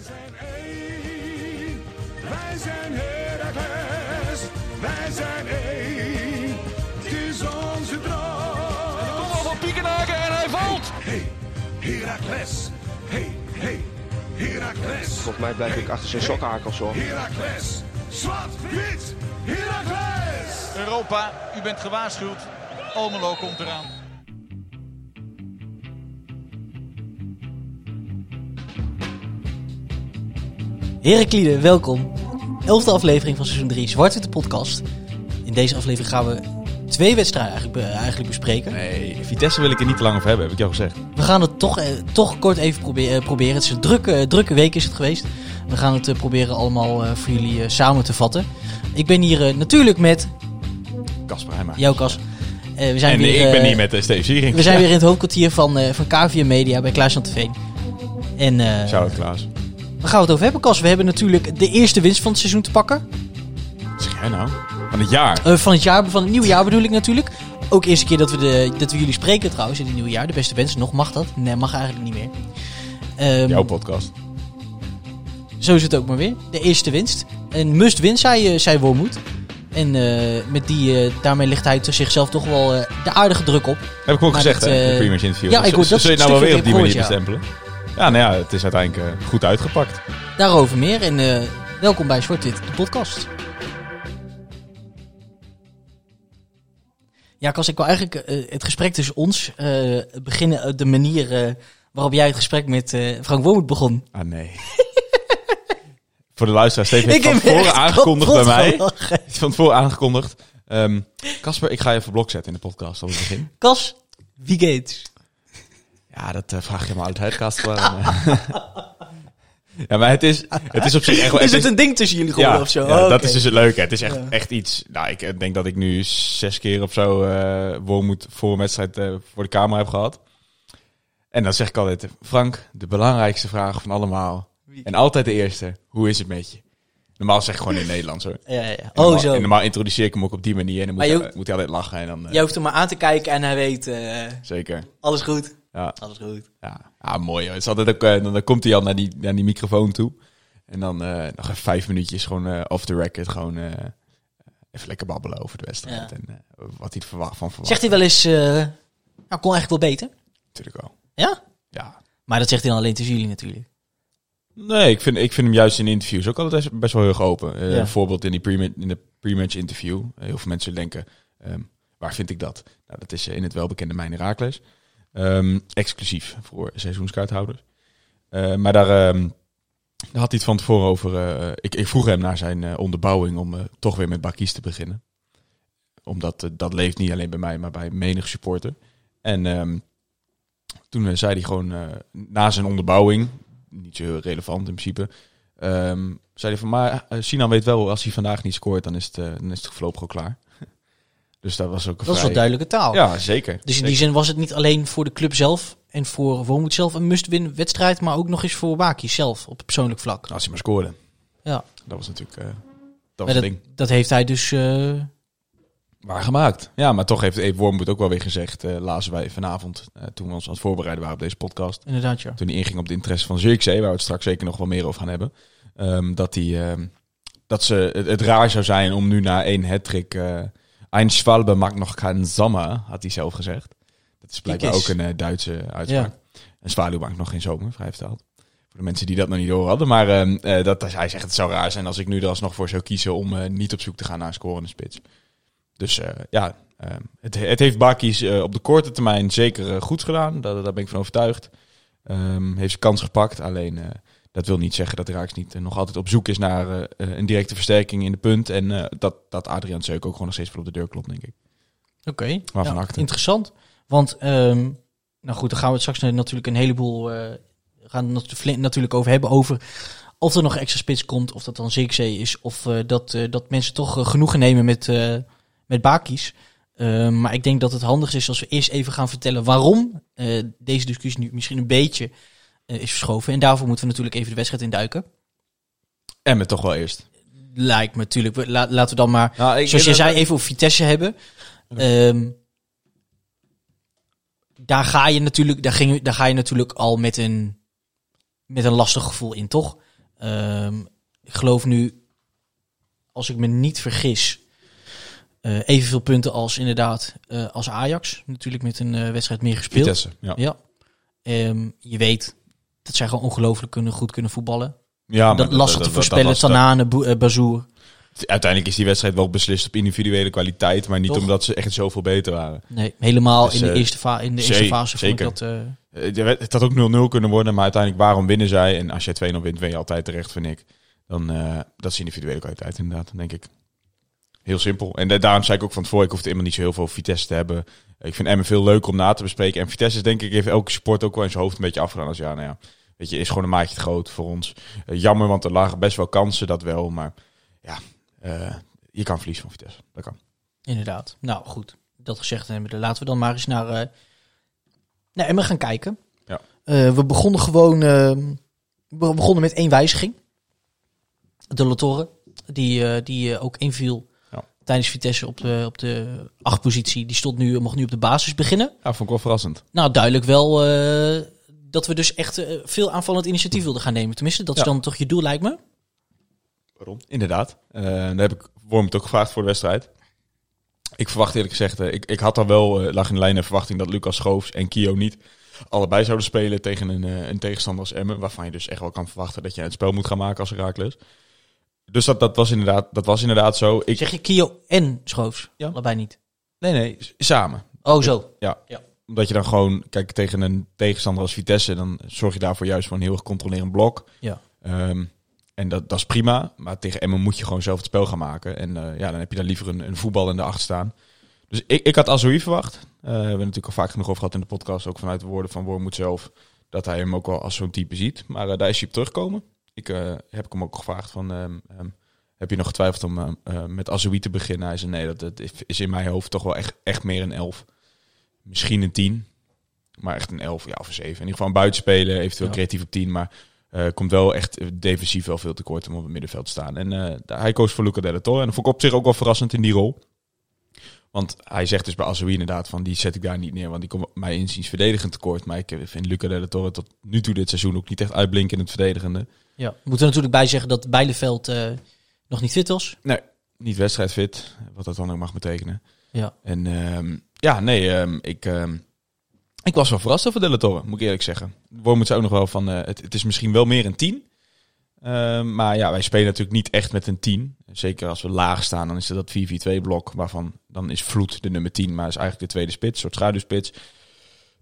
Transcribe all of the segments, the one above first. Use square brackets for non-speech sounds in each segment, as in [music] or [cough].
Wij zijn één, wij zijn Heracles, wij zijn één, het is onze droom. Kom al van Piekenhaken en hij valt. Hey, Heracles, hey, hey, Heracles. Volgens mij blijf ik achter zijn sokkenhakels hoor. Heracles, zwart, wit, Heracles. Europa, u bent gewaarschuwd. Almelo komt eraan. Heraklide, welkom. Elfde aflevering van seizoen 3, Zwart de podcast. In deze aflevering gaan we twee wedstrijden eigenlijk, be- eigenlijk bespreken. Nee, Vitesse wil ik er niet te lang over hebben, heb ik jou gezegd. We gaan het toch, eh, toch kort even probe- eh, proberen. Het is een drukke, drukke week is het geweest. We gaan het eh, proberen allemaal eh, voor jullie eh, samen te vatten. Ik ben hier eh, natuurlijk met Kasper Heijma. jou, Kas. Eh, we zijn En weer, ik ben eh, hier met uh, Steve Siering. We zijn [laughs] weer in het hoofdkwartier van, eh van KVM Media bij Klaas van Veen. En eh Shout-out Klaas. Waar gaan we het over hebben, Kas? We hebben natuurlijk de eerste winst van het seizoen te pakken. Wat zeg jij nou? Van het jaar. Eh, van het jaar, van het nieuwe jaar bedoel ik natuurlijk. Ook eerste keer dat we, de, dat we jullie spreken trouwens in het nieuwe jaar. De beste wensen nog, mag dat? Nee, mag eigenlijk niet meer. Ehm, Jouw podcast. zo is het ook maar weer. De eerste winst. Een must win, zei, eh, zei Wormoed. En eh, met die, daarmee ligt hij zichzelf toch wel de aardige druk op. Heb ik ook Maar gezegd hè, interview. ja, ik hoor dat Zul je nou wel weer op die manier bestempelen? Ja, nou ja, het is uiteindelijk eh, goed uitgepakt. Daarover meer. En eh, welkom bij Zwart Wit, de podcast. Ja, Kas, ik wil eigenlijk eh, het gesprek tussen ons beginnen op de manier waarop jij het gesprek met Frank Wormoed begon. Ah nee. [laughs] Voor de luisteraar, Steven heeft Ik van tevoren aangekondigd bij mij. van tevoren aangekondigd. Kasper, ik ga je even blok zetten in de podcast op het begin. Kas, wie geht's? Ja, dat eh, vraag je me altijd, Kasper. ja, maar het is, het is op zich echt wel... Is het een ding tussen jullie geworden ja, of zo? ja, Oh, dat oké. is dus het leuke. Het is echt, Ja. echt iets. Nou, ik eh, denk dat ik nu zes keer of zo eh Wormoed voor een wedstrijd voor de camera heb gehad. En dan zeg ik altijd, Frank, de belangrijkste vraag van allemaal. En altijd de eerste, hoe is het met je? Normaal zeg ik gewoon in het Nederlands hoor. Ja, ja. En Oh, normaal, zo. En normaal introduceer ik hem ook op die manier. En dan moet, je hij, moet altijd lachen. En dan, Jij hoeft hem maar aan te kijken en hij weet, Zeker. alles goed. Ja, Alles goed. ja. ah, mooi hoor. Het is altijd ook, eh, dan, dan komt hij al naar die, naar die microfoon toe. En dan eh, nog even vijf minuutjes gewoon eh, off the record. Gewoon even lekker babbelen over de wedstrijd. Ja. En wat hij er verwacht, van verwacht. Zegt hij wel eens, nou, kon eigenlijk wel beter? Natuurlijk wel. Ja? Ja. Maar dat zegt hij dan alleen tussen jullie natuurlijk. Nee, ik vind, ik vind hem juist in interviews ook altijd best- wel heel erg open. Ja. Een voorbeeld in, die pre in de pre-match interview. Heel veel mensen denken, ehm, waar vind ik dat? Nou, dat is in het welbekende Mijn Herakles. Ehm, exclusief voor seizoenskaarthouders. Eh, maar daar, ehm, daar had hij het van tevoren over. eh, ik, ik vroeg hem naar zijn eh, onderbouwing om toch weer met Bakkies te beginnen. Omdat dat leeft niet alleen bij mij, maar bij menig supporter. En ehm, toen zei hij gewoon na zijn onderbouwing, niet zo relevant in principe, zei hij van, maar Sinan weet wel, als hij vandaag niet scoort, dan is het, dan is het voorlopig al klaar. Dus dat was ook een Dat vrij- wel duidelijke taal. Ja, zeker. Dus in Zeker. die zin was het niet alleen voor de club zelf en voor Wormoed zelf een must-win wedstrijd, maar ook nog eens voor Waki zelf op persoonlijk vlak. Als hij maar scoorde. Ja, Dat was natuurlijk eh, dat was ding. dat heeft hij dus. eh, Waar gemaakt. Ja, maar toch heeft Abe Wormoed ook wel weer gezegd, eh lazen wij vanavond, toen we ons aan het voorbereiden waren op deze podcast. inderdaad, ja. Toen hij inging op de interesse van Zirkzee, waar we het straks zeker nog wel meer over gaan hebben. ehm, dat, hij, ehm, dat ze, het, het raar zou zijn om nu na één hat-trick... Ein Schwalbe maakt nog geen zomer, had hij zelf gezegd. Dat is blijkbaar ook een eh, Duitse uitspraak. Een zwaluw maakt nog geen zomer, vrij vertaald. Voor de mensen die dat nog niet door hadden. Maar ehm, eh, dat, hij zegt het zou raar zijn als ik nu er alsnog voor zou kiezen om eh, niet op zoek te gaan naar een scorende spits. Dus ja, ehm, het, het heeft Bakkies eh, op de korte termijn zeker goed gedaan. Daar, daar ben ik van overtuigd. Ehm, heeft zijn kans gepakt. Alleen dat wil niet zeggen dat Raaks niet eh, nog altijd op zoek is naar eh, eh, een directe versterking in de punt. En dat, dat Adriaan Zeuk ook gewoon nog steeds voor op de deur klopt, denk ik. Oké. Waarvan Ja, akte. Interessant. Want, ehm, nou goed, dan gaan we het straks natuurlijk een heleboel. eh gaan het nat- natuurlijk over hebben. Over of er nog extra spits komt. Of dat dan Zirkzee is. Of dat, dat mensen toch genoegen nemen met, met Baki's. Ehm, maar ik denk dat het handig is als we eerst even gaan vertellen waarom deze discussie nu misschien een beetje is verschoven. En daarvoor moeten we natuurlijk even de wedstrijd induiken. En met toch wel eerst. Lijkt me natuurlijk. La- laten we dan maar Nou, ik, Zoals je zei, even over Vitesse hebben. Ehm, daar, ga je natuurlijk, daar, ging, daar ga je natuurlijk al met een, met een lastig gevoel in, toch? Ehm, ik geloof nu, als ik me niet vergis, eh, evenveel punten als inderdaad eh, als Ajax. Natuurlijk met een eh, wedstrijd meer gespeeld. Vitesse, ja. Ja. Ehm, je weet dat zij gewoon ongelooflijk kunnen, goed kunnen voetballen. ja maar dat lastig te voorspellen. Tanane, eh, Bazoer. Uiteindelijk is die wedstrijd wel beslist op individuele kwaliteit, maar niet Toch? omdat ze echt zoveel beter waren. Nee, helemaal Dus, in, de eh, eerste fa- in de eerste fase vond ik zeker. dat... eh, Eh, je weet- Het had ook 0-0 kunnen worden, maar uiteindelijk waarom winnen zij? En als jij 2-0 wint, ben je altijd terecht, vind ik. Dan, eh, dat is individuele kwaliteit inderdaad, denk ik. Heel simpel. En da- daarom zei ik ook van tevoren, ik hoef helemaal niet zo heel veel Vitesse te hebben. Ik vind Emmen veel leuker om na te bespreken. En Vitesse is denk ik, heeft elke support ook wel in zijn hoofd een beetje afgedaan. Als ja, nou ja, weet je, is gewoon een maatje te groot voor ons. Eh, jammer, want er lagen best wel kansen, dat wel. Maar ja, eh, je kan verliezen van Vitesse. Dat kan. Inderdaad. Nou goed, dat gezegd hebben, laten we dan maar eens naar, eh naar Emmen gaan kijken. Ja. We begonnen gewoon we begonnen met één wijziging. De Latoren, die, die ook inviel tijdens Vitesse op de, op de acht positie. Die stond nu, mocht nu op de basis beginnen. Ja, vond ik wel verrassend. Nou, duidelijk wel dat we dus echt eh, veel aanvallend initiatief wilden gaan nemen. Tenminste, dat is Ja. dan toch je doel, lijkt me. Waarom? Inderdaad. Eh daar heb ik Worm het ook gevraagd voor de wedstrijd. Ik verwacht eerlijk gezegd, eh, ik, ik had al wel, lag in de lijn en verwachting dat Lucas Schoofs en Kio niet allebei zouden spelen tegen een, een tegenstander als Emmen. Waarvan je dus echt wel kan verwachten dat je het spel moet gaan maken als Herakles. Dus dat, dat, was inderdaad, dat was inderdaad zo. Ik, Zeg je Kio en Schoofs? Ja. Allebei niet. nee, nee, samen. Oh, zo. Omdat je dan gewoon, kijk, tegen een tegenstander als Vitesse, dan zorg je daarvoor juist voor een heel erg controlerend blok. Ja. Ehm, en dat, dat is prima. Maar tegen Emmen moet je gewoon zelf het spel gaan maken. En eh, ja, dan heb je dan liever een, een voetbal in de achter staan. Dus ik, ik had Azoui verwacht. Eh, we hebben het natuurlijk al vaak genoeg over gehad in de podcast. Ook vanuit de woorden van Wormoed zelf. Dat hij hem ook wel als zo'n type ziet. Maar eh, daar is hij op terugkomen. Ik heb hem ook gevraagd van... ehm, ehm, heb je nog getwijfeld om met Azoui te beginnen? Hij zei nee, dat, dat is in mijn hoofd toch wel echt, echt meer een elf. Misschien een 10. Maar echt een 11 ja, of een 7. In ieder geval een buitenspelen, eventueel Ja. creatief op 10. Maar eh, komt wel echt eh, defensief wel veel tekort om op het middenveld te staan. En eh, hij koos voor Luca Della Torre. En dat vond ik op zich ook wel verrassend in die rol. Want hij zegt dus bij Azoui inderdaad van die zet ik daar niet neer. Want die komt mij inziens verdedigend tekort. Maar ik vind Luca Della Torre tot nu toe dit seizoen ook niet echt uitblinken in het verdedigende. Ja. We moeten er natuurlijk bij zeggen dat Bijleveld eh, nog niet fit was. Niet wedstrijdfit, wat dat dan ook mag betekenen. Ja. En ehm, ja, nee, ehm, ik, ehm, ik was wel verrast over Torre, moet ik eerlijk zeggen. Wormoed zei ook nog wel van, eh, het, het is misschien wel meer een 10. Ehm, maar ja, wij spelen natuurlijk niet echt met een 10. Zeker als we laag staan, dan is het dat 4-4-2 blok. Waarvan dan is Vloed de nummer 10, maar is eigenlijk de tweede spits, een soort schaduwspits.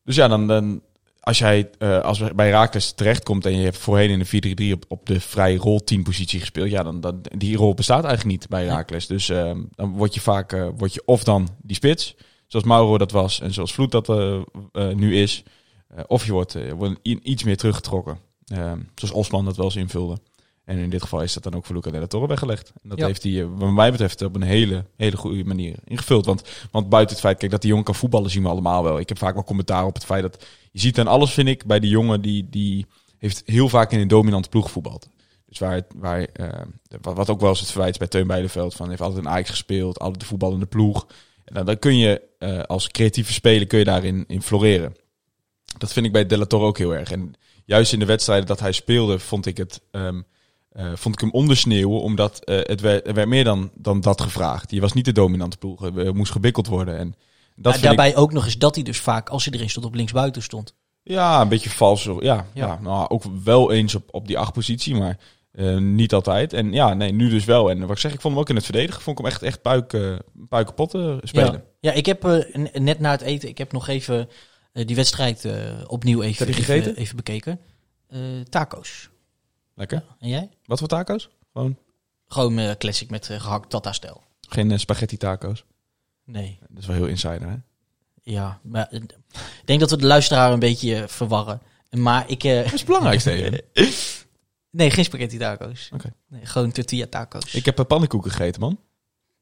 Dus ja, dan, dan als jij eh, als we bij Raakles terechtkomt en je hebt voorheen in de 4-3-3 op, op de vrije rol 10 positie gespeeld, ja, dan, dan die rol bestaat eigenlijk niet bij. Raakles. Dus ehm, dan word je vaak eh, word je of dan die spits, zoals Mauro dat was en zoals Vloed dat eh, eh, nu is, eh, of je wordt, wordt iets meer teruggetrokken, Ehm, zoals Osman dat wel eens invulde. En in dit geval is dat dan ook voor Luca Della Torre weggelegd. En dat Ja. heeft hij, wat mij betreft, op een hele, hele goede manier ingevuld. Want, want buiten het feit, kijk, dat die jongen kan voetballen, zien we allemaal wel. Ik heb vaak wel commentaar op het feit dat je ziet aan alles, vind ik, bij die jongen die, die heeft heel vaak in een dominante ploeg gevoetbald. Dus waar, het- waar wat, ook wel eens het verwijt is bij Teun Bijleveld, van heeft altijd een Ajax gespeeld, altijd de voetballende ploeg. En dan, kun je eh, als creatieve speler kun je daarin in floreren. Dat vind ik bij Torre ook heel erg. En juist in de wedstrijden dat hij speelde, vond ik het. ehm, eh, vond ik hem ondersneeuwen, omdat eh, het werd, er werd meer dan, dan dat gevraagd. Je was niet de dominante ploeg, er moest gewikkeld worden. En dat ik- daarbij ook nog eens dat hij dus vaak, als hij erin stond, op linksbuiten stond. ja, een beetje vals. Ja, ja. Ja. nou, ook wel eens op, op die acht positie, maar eh, niet altijd. En ja, nee, nu dus wel. En wat ik zeg, ik vond hem ook in het verdedigen, vond ik hem echt, echt puik, eh puik kapot eh, spelen. Ja, ja ik heb eh, net na het eten, ik heb nog even eh, die wedstrijd eh, opnieuw even, even, even bekeken. Eh, taco's. Lekker. En jij? Wat voor taco's? Gewoon Gewoon eh, classic met eh, gehakt tata-stijl. geen eh, spaghetti taco's. Nee. Dat is wel heel insider, hè? Ja, maar eh, ik denk dat we de luisteraar een beetje eh, verwarren. Maar ik... eh, Dat is het belangrijkste. [laughs] nee, geen spaghetti taco's. Oké. Nee, gewoon tortilla taco's. Ik heb uh, pannenkoeken gegeten, man.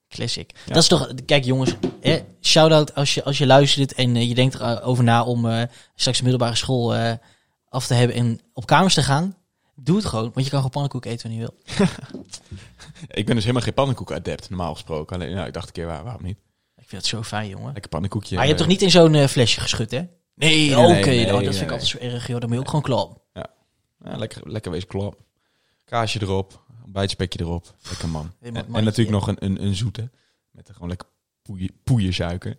Classic. Ja. Dat is toch... Kijk jongens, eh, shout-out als je, als je luistert en eh, je denkt erover na om eh, straks een middelbare school eh, af te hebben en op kamers te gaan. Doe het gewoon, want je kan gewoon pannenkoek eten wanneer je wil. [laughs] Ik ben dus helemaal geen pannenkoeken-adept, normaal gesproken. Alleen, nou, ik dacht een keer, waar, waarom niet? Ik vind het zo fijn, jongen. Lekker pannenkoekje. maar je hebt eh, toch niet in zo'n eh, flesje geschud, hè? Nee, Oké, nee, nee, dat vind ik altijd zo erg, joh. Dan moet je ook gewoon klap. Ja, lekker, lekker wees klap. Kaasje erop, bijtspekje erop. Lekker man. En, natuurlijk nog een, een, een zoete. Met gewoon lekker poeie, poeiersuiker.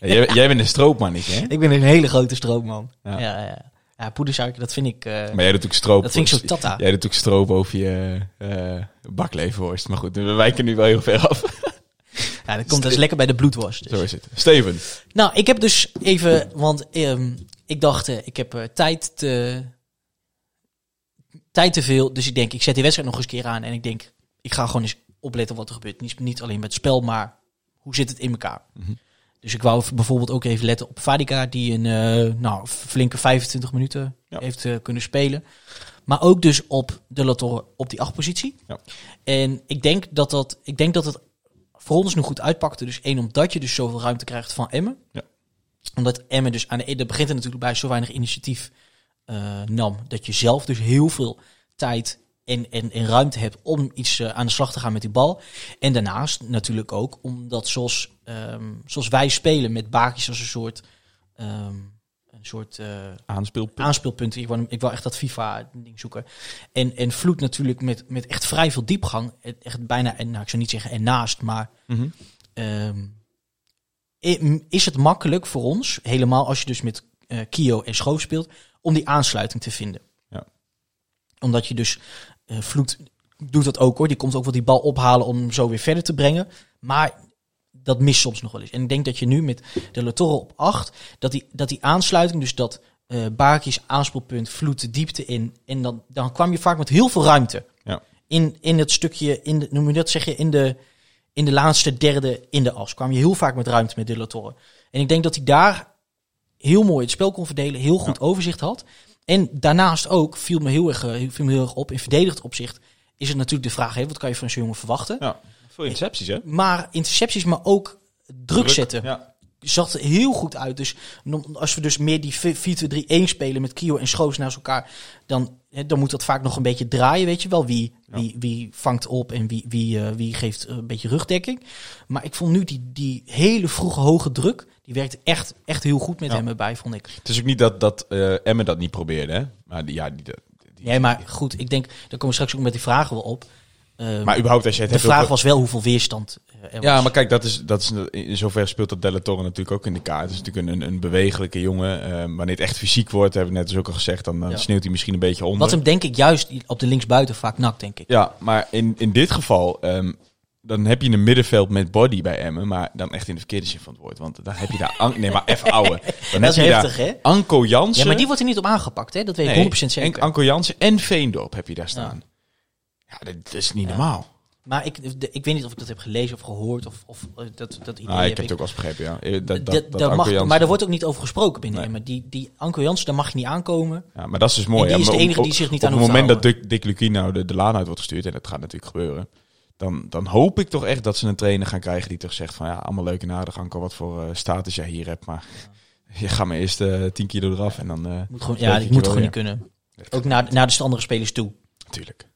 Ja, jij, jij bent een stroopmannetje, hè? ik ben een hele grote stroopman. Ja. Ja, ja, ja. poedersuiker, dat vind ik... eh, Maar jij doet ook stroop. dat vind ik zo tata. Jij doet ook stroop over je eh bakleverworst. Maar goed, we wijken nu wel heel ver af. ja, dat komt dus lekker bij de bloedworst. dus. Zo is het. Steven. Nou, ik heb dus even, want ehm, ik dacht, eh, ik heb tijd te, tijd te veel. Dus ik denk, ik zet die wedstrijd nog eens een keer aan. En ik denk, ik ga gewoon eens opletten wat er gebeurt. Niet, niet alleen met het spel, maar hoe zit het in elkaar. Mhm. Dus ik wou bijvoorbeeld ook even letten op Vadika, die een eh, nou, flinke 25 minuten Ja. heeft eh, kunnen spelen. Maar ook dus op de Latorre op die achtpositie. Ja. En ik denk dat, dat, ik denk dat het voor ons nu goed uitpakte. Dus één, omdat je dus zoveel ruimte krijgt van Emmen. Ja. Omdat Emmen dus aan de dat begint er natuurlijk bij zo weinig initiatief eh, nam. Dat je zelf dus heel veel tijd en, en, en ruimte hebt om iets eh, aan de slag te gaan met die bal. En daarnaast natuurlijk ook omdat zoals, ehm, zoals wij spelen met baakjes als een soort, ehm, een soort eh, Aanspeelpunt. aanspeelpunten. Ik wil, ik wil echt dat FIFA-ding zoeken. En, en Vloed natuurlijk met, met echt vrij veel diepgang. Echt bijna, en nou, ik zou niet zeggen ernaast, maar Mhm. ehm, i- is het makkelijk voor ons, helemaal als je dus met eh Kio en Schoof speelt, om die aansluiting te vinden. Ja. Omdat je dus, eh Vloed doet dat ook hoor, die komt ook wel die bal ophalen om hem zo weer verder te brengen. Maar dat mist soms nog wel eens. En ik denk dat je nu met de Latorre op 8, dat die, dat die aansluiting, dus dat eh Baakjes aanspoelpunt, Vloed de diepte in, en dan, dan kwam je vaak met heel veel ruimte. Ja. In, in het stukje, in de, noem je dat, zeg je, in de, in de laatste derde in de as. Kwam je heel vaak met ruimte met De La Torre. En ik denk dat hij daar heel mooi het spel kon verdelen, heel goed overzicht had. En daarnaast ook viel me heel erg, eh, viel me heel erg op, in verdedigend opzicht is het natuurlijk de vraag, hè, wat kan je van zo'n jongen verwachten? Ja. Veel intercepties, hè? Maar intercepties, maar ook druk, zetten. Ja. Zag er heel goed uit. Dus als we dus meer die 4-2-3-1 spelen met Kio en Schoos naast elkaar, dan, hè, dan moet dat vaak nog een beetje draaien, weet je wel. Wie, wie, wie vangt op en wie, wie, eh, wie geeft een beetje rugdekking. Maar ik vond nu die, die hele vroege hoge druk, die werkte echt, echt heel goed met Ja. hem erbij, vond ik. Het is ook niet dat, dat eh Emmen dat niet probeerde, hè? Maar die, ja, die, die, Nee, maar goed, ik denk, daar komen we straks ook met die vragen wel op. Ehm, Maar überhaupt als je het de hebt vraag over- was wel hoeveel weerstand eh, Ja, maar kijk, dat is, dat is, in zoverre speelt dat Della Torre natuurlijk ook in de kaart. Het is natuurlijk een, een bewegelijke jongen. Eh, wanneer het echt fysiek wordt, hebben we net dus ook al gezegd, dan, Ja. sneeuwt hij misschien een beetje onder. Wat hem denk ik juist op de linksbuiten vaak nakt, denk ik. Ja, maar in, in dit geval, ehm, dan heb je een middenveld met body bij Emmen, maar dan echt in de verkeerde zin van het woord. Want dan heb je daar, An- nee maar even ouwe. [laughs] Dan Dat is heb je heftig, hè? Anko Jansen. Ja, maar die wordt er niet op aangepakt, hè? Dat weet ik Nee, 100% zeker. En Anko Jansen en Veendorp heb je daar staan. Ja, dat, dat is niet normaal. Maar ik, de- ik weet niet of ik dat heb gelezen of gehoord of, of eh, dat, dat idee Ah, ik heb het ook wel eens begrepen, ja. Eh, Dat, dat, mag, Jansen- maar daar wordt ook niet over gesproken binnen Nee. Emmen. Die, die Anko Jans, daar mag je niet aankomen. Ja, maar dat is dus mooi. En die is de Maar op- enige die op- zich niet op aan het hoeft te moment dat. Dick, Dick Lukien nou de, de laan uit wordt gestuurd, en dat gaat natuurlijk gebeuren, dan, dan hoop ik toch echt dat ze een trainer gaan krijgen die toch zegt van ja, allemaal leuk en aardig, Anko, wat voor eh, status jij hier hebt, maar [laughs] je gaat maar eerst eh 10 kilo eraf en dan... eh Moet gewoon, ja, ik moet gewoon niet kunnen. Ook naar, naar de andere spelers toe. Natuurlijk.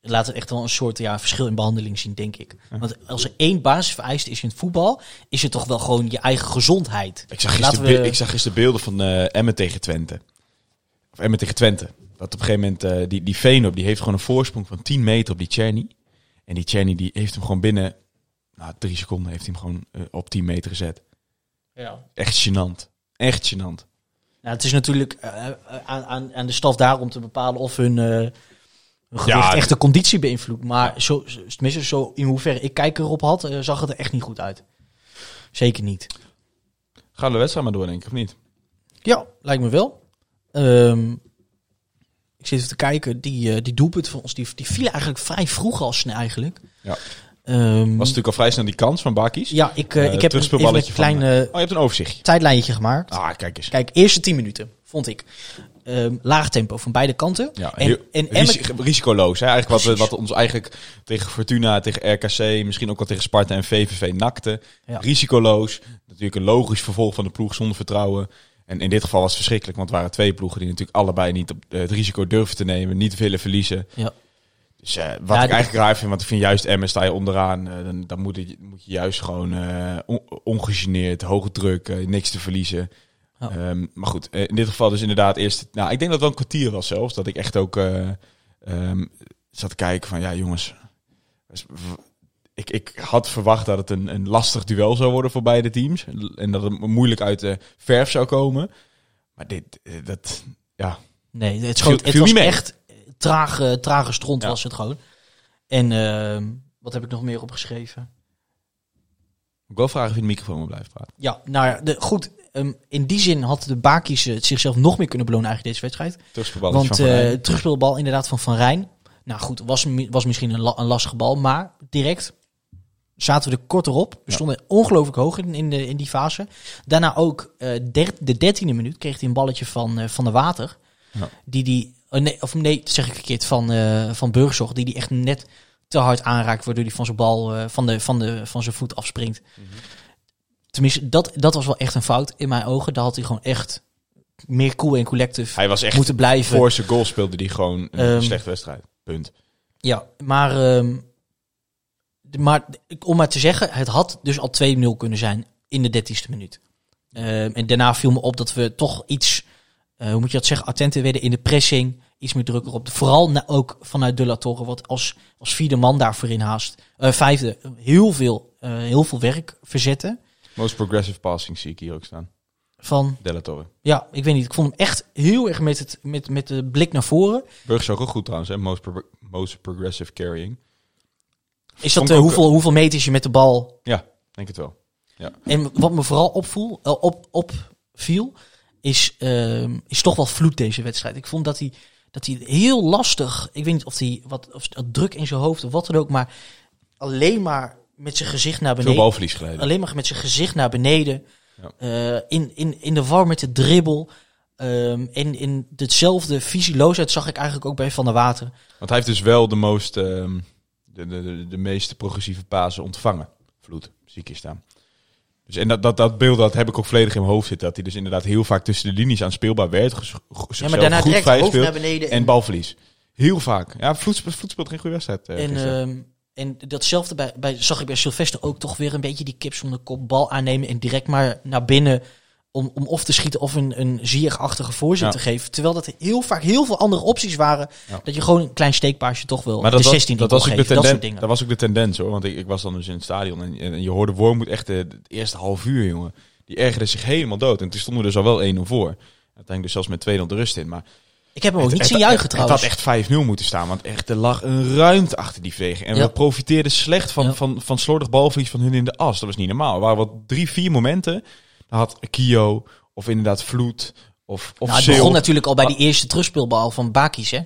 Laat het echt wel een soort ja, verschil in behandeling zien, denk ik. Want als er één basisvereiste is in het voetbal, is het toch wel gewoon je eigen gezondheid. Ik zag gisteren, we- ik zag gisteren beelden van eh Emmen tegen Twente. Of Emmen tegen Twente. Dat op een gegeven moment, eh, die, die Veenop, die heeft gewoon een voorsprong van 10 meter op die Czerny. En die Czerny, die heeft hem gewoon binnen, nou, drie seconden heeft hij hem gewoon eh, op 10 meter gezet. Ja. Echt gênant. Echt gênant. Nou, het is natuurlijk eh, eh, aan, aan, aan de staf daar om te bepalen of hun, eh, hun gewicht Ja, echt de conditie beïnvloedt. Maar zo, tenminste, zo in hoeverre ik kijk erop had, zag het er echt niet goed uit. Zeker niet. Gaan we de wedstrijd maar door, denk ik, of niet? Ja, lijkt me wel. Ehm, ik zit even te kijken, die, eh die doelpunt van ons, die, die viel eigenlijk vrij vroeg al snel eigenlijk. Ja. Ehm, Was natuurlijk al vrij snel die kans van Bakkies. ja, ik, eh, Eh, ik heb even een terugspeelballetje klein van, eh, eh, Oh, je hebt een overzichtje. tijdlijntje gemaakt. Ah, kijk eens. Kijk, eerste 10 minuten, vond ik. Ehm, laag tempo van beide kanten. Ja, en, en Emmen- risicoloos. Hè? Eigenlijk wat, we- wat ons eigenlijk tegen Fortuna, tegen RKC, misschien ook wel tegen Sparta en VVV nakte. Ja. Risicoloos. Natuurlijk een logisch vervolg van de ploeg zonder vertrouwen. En in dit geval was het verschrikkelijk, want het waren twee ploegen die natuurlijk allebei niet op, het risico durfden te nemen, niet willen verliezen. Ja. Dus eh, wat Ja, ik eigenlijk raar vind, want ik vind juist Emmen sta je onderaan, eh, dan, dan moet, je, moet je juist gewoon on, ongegeneerd, hoge druk, niks te verliezen. Ehm, maar goed, in dit geval dus inderdaad eerst, nou ik denk dat het wel een kwartier was zelfs, dat ik echt ook eh, Ehm, zat te kijken van, ja jongens, ik, ik had verwacht dat het een, een lastig duel zou worden voor beide teams. En dat het moeilijk uit de verf zou komen. Maar dit, eh, dat, ja, Nee, het, Viel- schoot, het was echt trage, trage stront Ja. was het gewoon. En ehm, wat heb ik nog meer opgeschreven? ik wil vragen of je de microfoon blijven praten. Ja, nou ja, de, goed. ehm, in die zin had de Baki's het zichzelf nog meer kunnen belonen eigenlijk deze wedstrijd. Terugspelballetje Want van Van eh terugspeelbal inderdaad van Van Rijn. Nou goed, was, was misschien een, la- een lastige bal. Maar direct zaten we er kort erop. We Ja. stonden ongelooflijk hoog in, in, de, in die fase. Daarna ook eh, der- de dertiende minuut kreeg hij een balletje van, eh, van de Water. Ja. Die die, oh nee, of nee, zeg ik verkeerd, van, eh van Burgzorg. Die die echt net te hard aanraakt. Waardoor hij van zijn bal, eh, van, de, van, de, van zijn voet afspringt. Mhm. Tenminste, dat, dat was wel echt een fout in mijn ogen. Daar had hij gewoon echt meer cool en collective Hij was echt, moeten blijven. voor zijn goal speelde hij gewoon een Ehm, slechte wedstrijd. Punt. Ja, maar, ehm, maar om maar te zeggen, het had dus al 2-0 kunnen zijn in de 13e minuut. Ehm, en daarna viel me op dat we toch iets, eh, hoe moet je dat zeggen, attenter werden in de pressing. Iets meer druk erop. Vooral na- ook vanuit De La Torre, wat als, als vierde man daarvoor in haast. eh, vijfde, heel veel, eh, heel veel werk verzetten. Most progressive passing zie ik hier ook staan. Van, Della Torre. ja, ik weet niet. Ik vond hem echt heel erg met, het, met, met de blik naar voren. Burg is ook goed trouwens, hè? Most, pro- most progressive carrying. Is dat eh, hoeveel, hoeveel meters je met de bal Ja, denk het wel. En wat me vooral opvoel, eh, op, opviel, is, ehm, is toch wel vloed deze wedstrijd. Ik vond dat hij, dat hij heel lastig, ik weet niet of hij wat of druk in zijn hoofd of wat dan ook, maar alleen maar met zijn gezicht naar Veel beneden. balverlies geleden. Alleen maar met zijn gezicht naar beneden. Ja. Eh, in, in, in de war met de dribbel. Ehm en in hetzelfde visieloosheid zag ik eigenlijk ook bij Van der Water. Want hij heeft dus wel de, most, ehm, de, de, de, de meeste progressieve pasen ontvangen. Vloed, zie ik hier staan. Dus en dat, dat, dat beeld dat heb ik ook volledig in mijn hoofd zitten. Dat hij dus inderdaad heel vaak tussen de linies aan speelbaar werd. ges- Ja, zichzelf maar daarna goed vrij speelt naar beneden. En balverlies. Heel vaak. Ja, Vloed, Vloed speelt geen goede wedstrijd. eh, En, ehm, en datzelfde bij, bij, zag ik bij Sylvester ook toch weer een beetje die kip zonder kop bal aannemen en direct maar naar binnen om, om of te schieten of een, een zierachtige voorzet Ja. te geven. Terwijl dat heel vaak heel veel andere opties waren. Ja. Dat je gewoon een klein steekpaasje toch wel Maar de dat, 16 was, dat, wil was ook de. Dat soort tendens, dingen. dat was ook de tendens hoor. Want ik, ik was dan dus in het stadion en, en je hoorde Wormoed echt de, het eerste half uur, jongen. Die ergerde zich helemaal dood. En toen stonden we dus al wel 1-0 voor. Uiteindelijk dus zelfs met 2-0 de rust in. Maar ik heb hem ook het, niet het- zien juichen het, trouwens. had echt 5-0 moeten staan. Want echt, er lag een ruimte achter die verdediging. En Ja. we profiteerden slecht van, van, van slordig balverlies van hun in de as. Dat was niet normaal. Er waren wat drie, vier momenten. Dan had Kio of inderdaad Vloed of, of nou, het begon natuurlijk al bij die eerste terugspeelbal van Bakis, hè?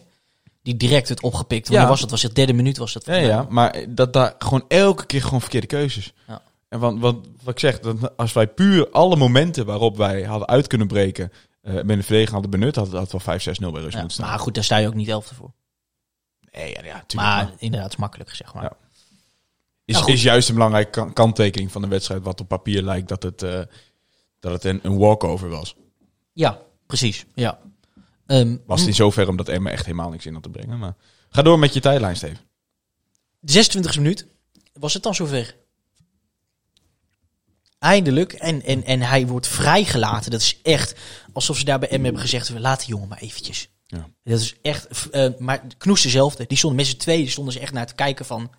Die direct het opgepikt. Wanneer Ja. was het? Was het derde minuut? Was het? Ja, ja, maar dat daar gewoon elke keer gewoon verkeerde keuzes. Ja. En want, want wat ik zeg, dat als wij puur alle momenten waarop wij hadden uit kunnen breken, eh met een hadden benut, had het wel 5-6-0 bij rust Ja, moeten staan. maar goed, daar sta je ook niet elfde voor. nee, ja, ja. Maar maar inderdaad, is makkelijk gezegd. Maar. Ja. is, Nou, is juist een belangrijke kan- kanttekening van de wedstrijd, wat op papier lijkt dat het, eh, dat het een, een walkover was. Ja, precies. Ja. Ehm, Was het in zoverre omdat Emma echt helemaal niks in had te brengen. Maar ga door met je tijdlijn, Steven. De 26e minuut was het dan zover. Eindelijk. En, en, en hij wordt vrijgelaten. Dat is echt alsof ze daar bij M hebben gezegd: we laten die jongen maar eventjes. Ja. Dat is echt. eh, maar Knoes dezelfde. Die stonden met z'n tweeën die stonden ze echt naar te kijken van.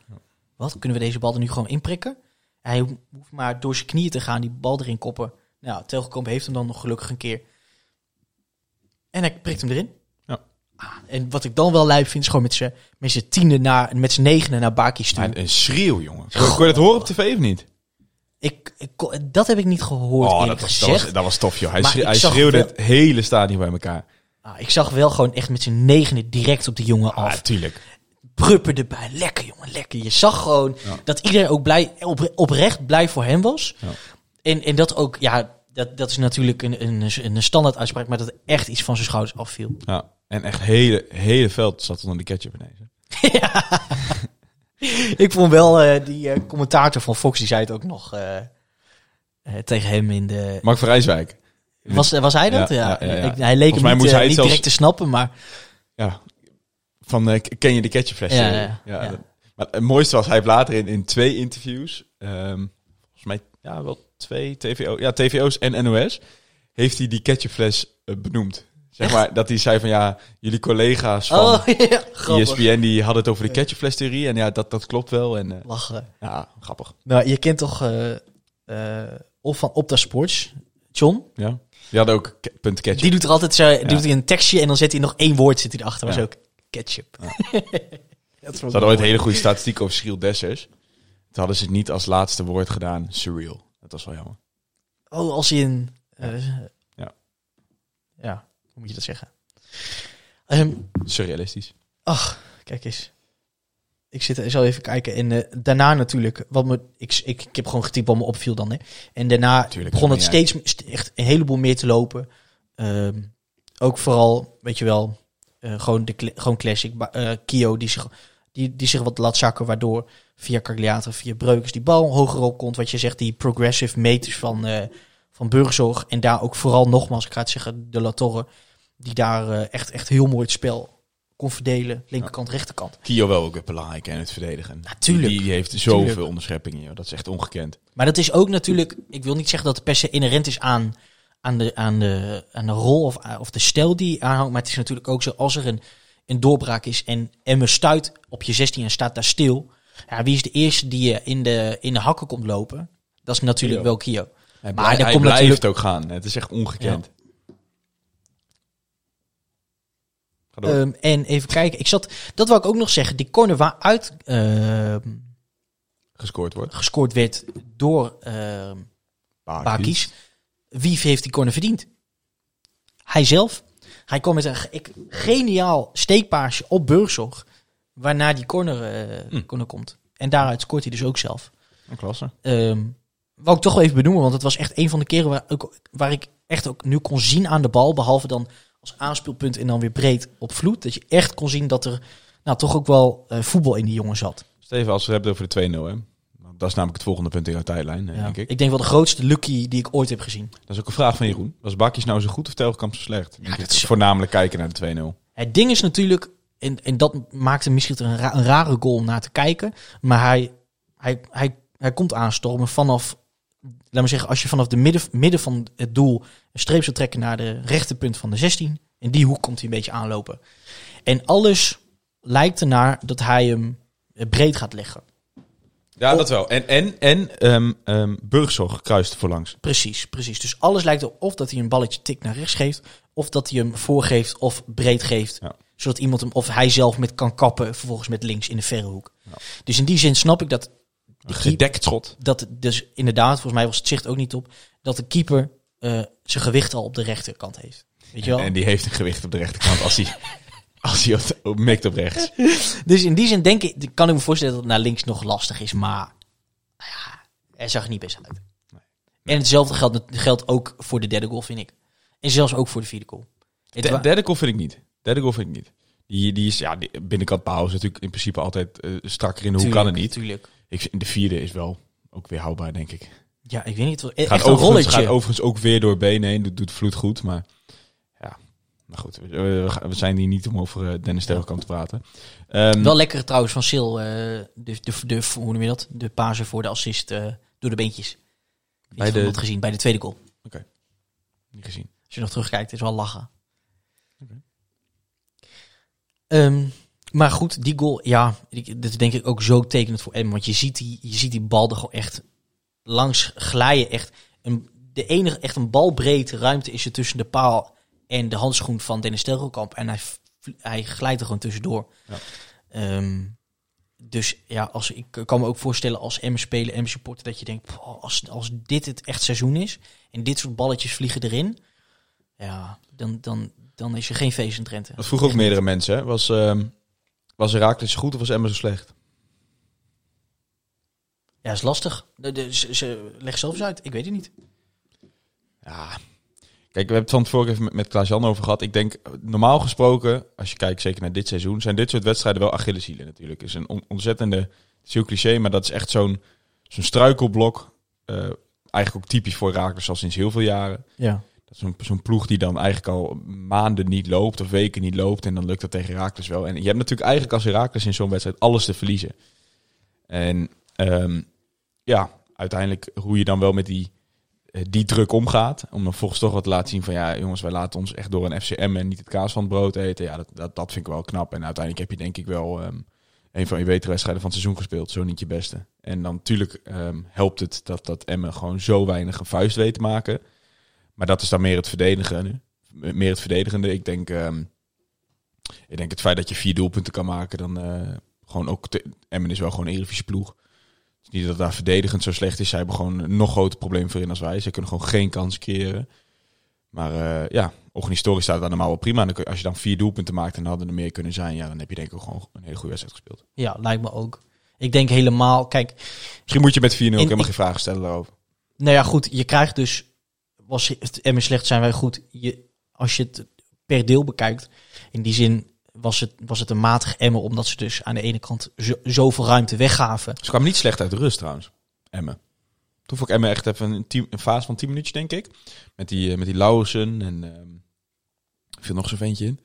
Wat kunnen we deze bal er nu gewoon inprikken? Hij hoeft maar door zijn knieën te gaan, die bal erin koppen. Nou, Telgekamp heeft hem dan nog gelukkig een keer. En hij prikt hem erin. Ja. Ah, en wat ik dan wel lijp vind, is gewoon met z'n met z'n tiende naar, met z'n negende naar Baki sturen. Maar een schreeuw, jongen. Kon kon je dat horen op tv of niet? Ik, dat heb ik niet gehoord, Oh, dat was, dat, was, dat was tof, joh. Hij, schreeuw- hij schreeuwde wel- het hele stadion bij elkaar. Ah, ik zag wel gewoon echt met z'n negende direct op die jongen Ah, af. tuurlijk. Pruppen erbij. Lekker, jongen, lekker. Je zag gewoon Ja. dat iedereen ook blij, op, oprecht blij voor hem was. Ja. En, en dat ook, ja, dat, dat is natuurlijk een, een, een standaard uitspraak, maar dat echt iets van zijn schouders afviel. Ja. En echt hele, hele veld zat onder de ketchup ineens. hè. [laughs] [laughs] Ik vond wel, eh, die eh, commentator van Fox, die zei het ook nog eh, tegen hem in de... Mark van Rijswijk. Was, was hij dat? Ja, Ja, ja, ja, ja. Ik, hij leek Volgens hem niet, moest hij het niet zelfs- direct te snappen, maar... Ja. Van, ken je de ketchupfles? Ja, ja, ja. dat- Maar het mooiste was, hij heeft later in, in twee interviews, ehm, volgens mij, ja, wel twee TVO, ja, TVO's en NOS, heeft hij die ketchupfles eh, benoemd. Zeg maar, dat hij zei van ja, jullie collega's van Oh, [laughs] ja. ESPN die hadden het over de ketchupfles-theorie. En ja, dat, dat klopt wel. En eh, Lachen. ja, grappig. Nou, je kent toch eh of van Opta Sports, John? Ja. Die hadden ook punt ketchup. Die doet er altijd zo, doet hij een tekstje en dan zet hij nog één woord zit hij erachter. Was Ja. ook ketchup. [laughs] dat is Ze hadden ooit hele goede statistiek over Schriel Dessers. Toen hadden ze het niet als laatste woord gedaan, surreal. Dat was wel jammer. Oh, als in... eh, Ja. Ja, hoe moet je dat zeggen? Ehm, Surrealistisch. ach, kijk eens. Ik zit er zo even kijken. En eh, daarna natuurlijk, wat me, ik, ik, ik heb gewoon getypt wat me opviel dan. Hè. En daarna Tuurlijk, begon het steeds st- echt een heleboel meer te lopen. Ehm, ook vooral, weet je wel, eh, gewoon, de, gewoon classic. Eh, Kio die zich, die, die zich wat laat zakken, waardoor via Cagliato, via Breukers die bal hoger op komt. Wat je zegt, die progressive meters van, eh van Burgzorg. En daar ook vooral nogmaals, ik ga het zeggen, de La Torre. Die daar eh, echt, echt heel mooi het spel kon verdelen. Linkerkant, rechterkant. Kio wel ook belangrijk in het verdedigen. Natuurlijk. Die, die heeft zoveel Tuurlijk. onderscheppingen. Joh. Dat is echt ongekend. Maar dat is ook natuurlijk, ik wil niet zeggen dat het per se inherent is aan, aan, de, aan, de, aan de rol of, of de stijl die aanhangt. Maar het is natuurlijk ook zo, als er een, een doorbraak is en Emmen stuit op je 16 en staat daar stil. Ja, wie is de eerste die je in de, in de hakken komt lopen? Dat is natuurlijk Kio. wel Kio. Hij, Maar daar hij komt blijft natuurlijk- ook gaan. Het is echt ongekend. Ehm, en even kijken, ik zat, dat wil ik ook nog zeggen. Die corner waaruit ehm, Gescoord wordt. gescoord werd door Bakis. Wie heeft die corner verdiend? Hij zelf. Hij kwam met een geniaal steekpaasje op Burgzorg. Waarna die corner, eh, Hm. corner komt. En daaruit scoort hij dus ook zelf. Een klasse. Ehm wou ik toch wel even benoemen, want het was echt een van de keren waar, ook, waar ik echt ook nu kon zien aan de bal. Behalve dan als aanspeelpunt en dan weer breed op vloed. Dat je echt kon zien dat er nou, toch ook wel eh, voetbal in die jongen zat. Steven, als we het hebben over de 2-0, hè. Dat is namelijk het volgende punt in jouw tijdlijn, eh, Ja. denk ik. Ik denk wel de grootste lucky die ik ooit heb gezien. Dat is ook een vraag van Jeroen. Was Bakjes nou zo goed of Telkamp zo slecht? Denk dat is- Voornamelijk kijken naar de 2-0. Het ding is natuurlijk, en, en dat maakt hem misschien een, ra- een rare goal om naar te kijken. Maar hij, hij, hij, hij komt aanstormen vanaf, laat maar zeggen, als je vanaf de midden, midden van het doel een streep zou trekken naar de rechterpunt van de 16. In die hoek komt hij een beetje aanlopen. En alles lijkt ernaar dat hij hem eh, breed gaat leggen. Ja, dat wel. En, en, en ehm ehm Burgzorg kruist voorlangs. Precies, precies. Dus alles lijkt erop of dat hij een balletje tik naar rechts geeft, of dat hij hem voorgeeft of breed geeft. Ja. Zodat iemand hem, of hij zelf met kan kappen, vervolgens met links in de verre hoek. Ja. Dus in die zin snap ik dat, Een gedekt schot. dat dus inderdaad, volgens mij was het zicht ook niet op, dat de keeper eh, zijn gewicht al op de rechterkant heeft. Weet je wel? En die heeft een gewicht op de rechterkant als hij, [laughs] als hij op, mikt op rechts. Dus in die zin denk ik, kan ik me voorstellen dat het naar links nog lastig is, maar nou ja, er zag niet best uit. En hetzelfde geldt, geldt ook voor de derde goal, vind ik. En zelfs ook voor de vierde goal. De, derde goal vind ik niet. Derde goal vind ik niet. Die, die is, ja, die, binnenkant paal is natuurlijk in principe altijd eh, strakker in de hoek. Kan het niet. Tuurlijk. Ik, de vierde is wel ook weer houdbaar, denk ik. Ja, ik weet niet. Echt Gaat een overigens, gaat overigens ook weer door benen heen. Doet, doet vloed goed, maar ja. Nou goed, we, we gaan- we zijn hier niet om over eh, Dennis Telkamp te praten. Ehm, Wel lekker trouwens van Sil. eh, de, de, de, hoe noem je dat? De pase voor de assist door de beentjes. Bij de- gezien, bij de tweede goal. niet gezien. Als je nog terugkijkt, is wel lachen. Ehm, maar goed, die goal, ja, dat is denk ik ook zo tekenend voor Emmen. Want je ziet die, je ziet die bal er gewoon echt langs glijden. Echt een, de enige echt een balbreedte ruimte is er tussen de paal en de handschoen van Dennis Telgelkamp. En hij, hij glijdt er gewoon tussendoor. Ja. Ehm, dus ja, als, ik kan me ook voorstellen als Emmen speler, Emmen supporter, dat je denkt, "Poh, als, als dit het echt seizoen is en dit soort balletjes vliegen erin, ja, dan, dan, dan is er geen feest in Drenthe. Dat vroegen ook meerdere mensen. Hè. Was, ehm was Herakles goed of was Emmen zo slecht? Ja, is lastig. De, de, ze, ze leg zelf eens uit. Ik weet het niet. Ja. Kijk, we hebben het van tevoren even met, met Klaas-Jan over gehad. Ik denk, normaal gesproken, als je kijkt zeker naar dit seizoen, zijn dit soort wedstrijden wel Achilleshielen natuurlijk. Het is een on- ontzettende, het is heel cliché, maar dat is echt zo'n zo'n struikelblok. Eh, eigenlijk ook typisch voor Herakles al sinds heel veel jaren. Ja. Dat zo'n ploeg die dan eigenlijk al maanden niet loopt of weken niet loopt. En dan lukt dat tegen Herakles wel. En je hebt natuurlijk eigenlijk als Herakles in zo'n wedstrijd alles te verliezen. En ehm, ja, uiteindelijk hoe je dan wel met die eh, die druk omgaat. Om dan volgens toch wat te laten zien van ja, jongens, wij laten ons echt door een FCM en niet het kaas van het brood eten. Ja, dat, dat, dat vind ik wel knap. En uiteindelijk heb je denk ik wel ehm, een van je betere wedstrijden van het seizoen gespeeld. Zo niet je beste. En dan natuurlijk ehm, helpt het dat, dat Emmen gewoon zo weinig een vuist weet te maken. Maar dat is dan meer het verdedigen nu. Meer het verdedigende. Ik denk, ehm, ik denk het feit dat je vier doelpunten kan maken, dan eh, gewoon ook... te- Emmen is wel gewoon een Eredivisie ploeg. Het is niet dat daar verdedigend zo slecht is. Zij hebben gewoon een nog groter probleem voorin als wij. Ze kunnen gewoon geen kans creëren. Maar eh, ja, organisatorisch staat het dan normaal wel prima. En als je dan vier doelpunten maakt en hadden er meer kunnen zijn, ja, dan heb je denk ik ook gewoon een hele goede wedstrijd gespeeld. Ja, lijkt me ook. Ik denk helemaal, kijk, Misschien moet je met 4-0 ook In- helemaal geen vragen stellen daarover. nou ja, goed, je krijgt dus, was het Emmen slecht, zijn wij goed. Je, als je het per deel bekijkt, in die zin was het, was het een matig Emmen, omdat ze dus aan de ene kant zo, zoveel ruimte weggaven. Ze kwamen niet slecht uit de rust trouwens, Emmen. Toen vond ik Emmen echt even een, een fase van 10 minuutjes, denk ik. Met die, eh, met die Lauwersen en er viel nog zo'n ventje in.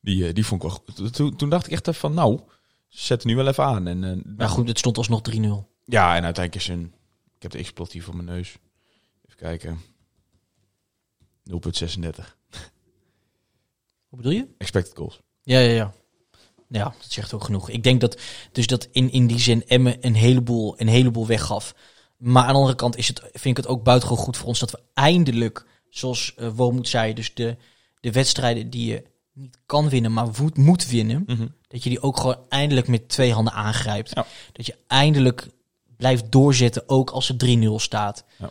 Die, eh, die vond ik wel goed. Toen, toen dacht ik echt even van, nou, ze zetten nu wel even aan. En, eh, Maar goed, het stond alsnog 3-0. Ja, en uiteindelijk is een... Ik heb de explosief op mijn neus. Even kijken. 0,36. Hoe bedoel je? Expected goals. Ja, ja, ja. Ja, dat zegt ook genoeg. Ik denk dat dus dat in, in die zin Emmen een heleboel, een heleboel weggaf. Maar aan de andere kant is het, vind ik het ook buitengewoon goed voor ons dat we eindelijk, zoals uh, Wormoed zei, dus de, de wedstrijden die je niet kan winnen, maar moet, moet winnen, dat je die ook gewoon eindelijk met twee handen aangrijpt. Ja. Dat je eindelijk blijft doorzetten, ook als het 3-0 staat. Ja.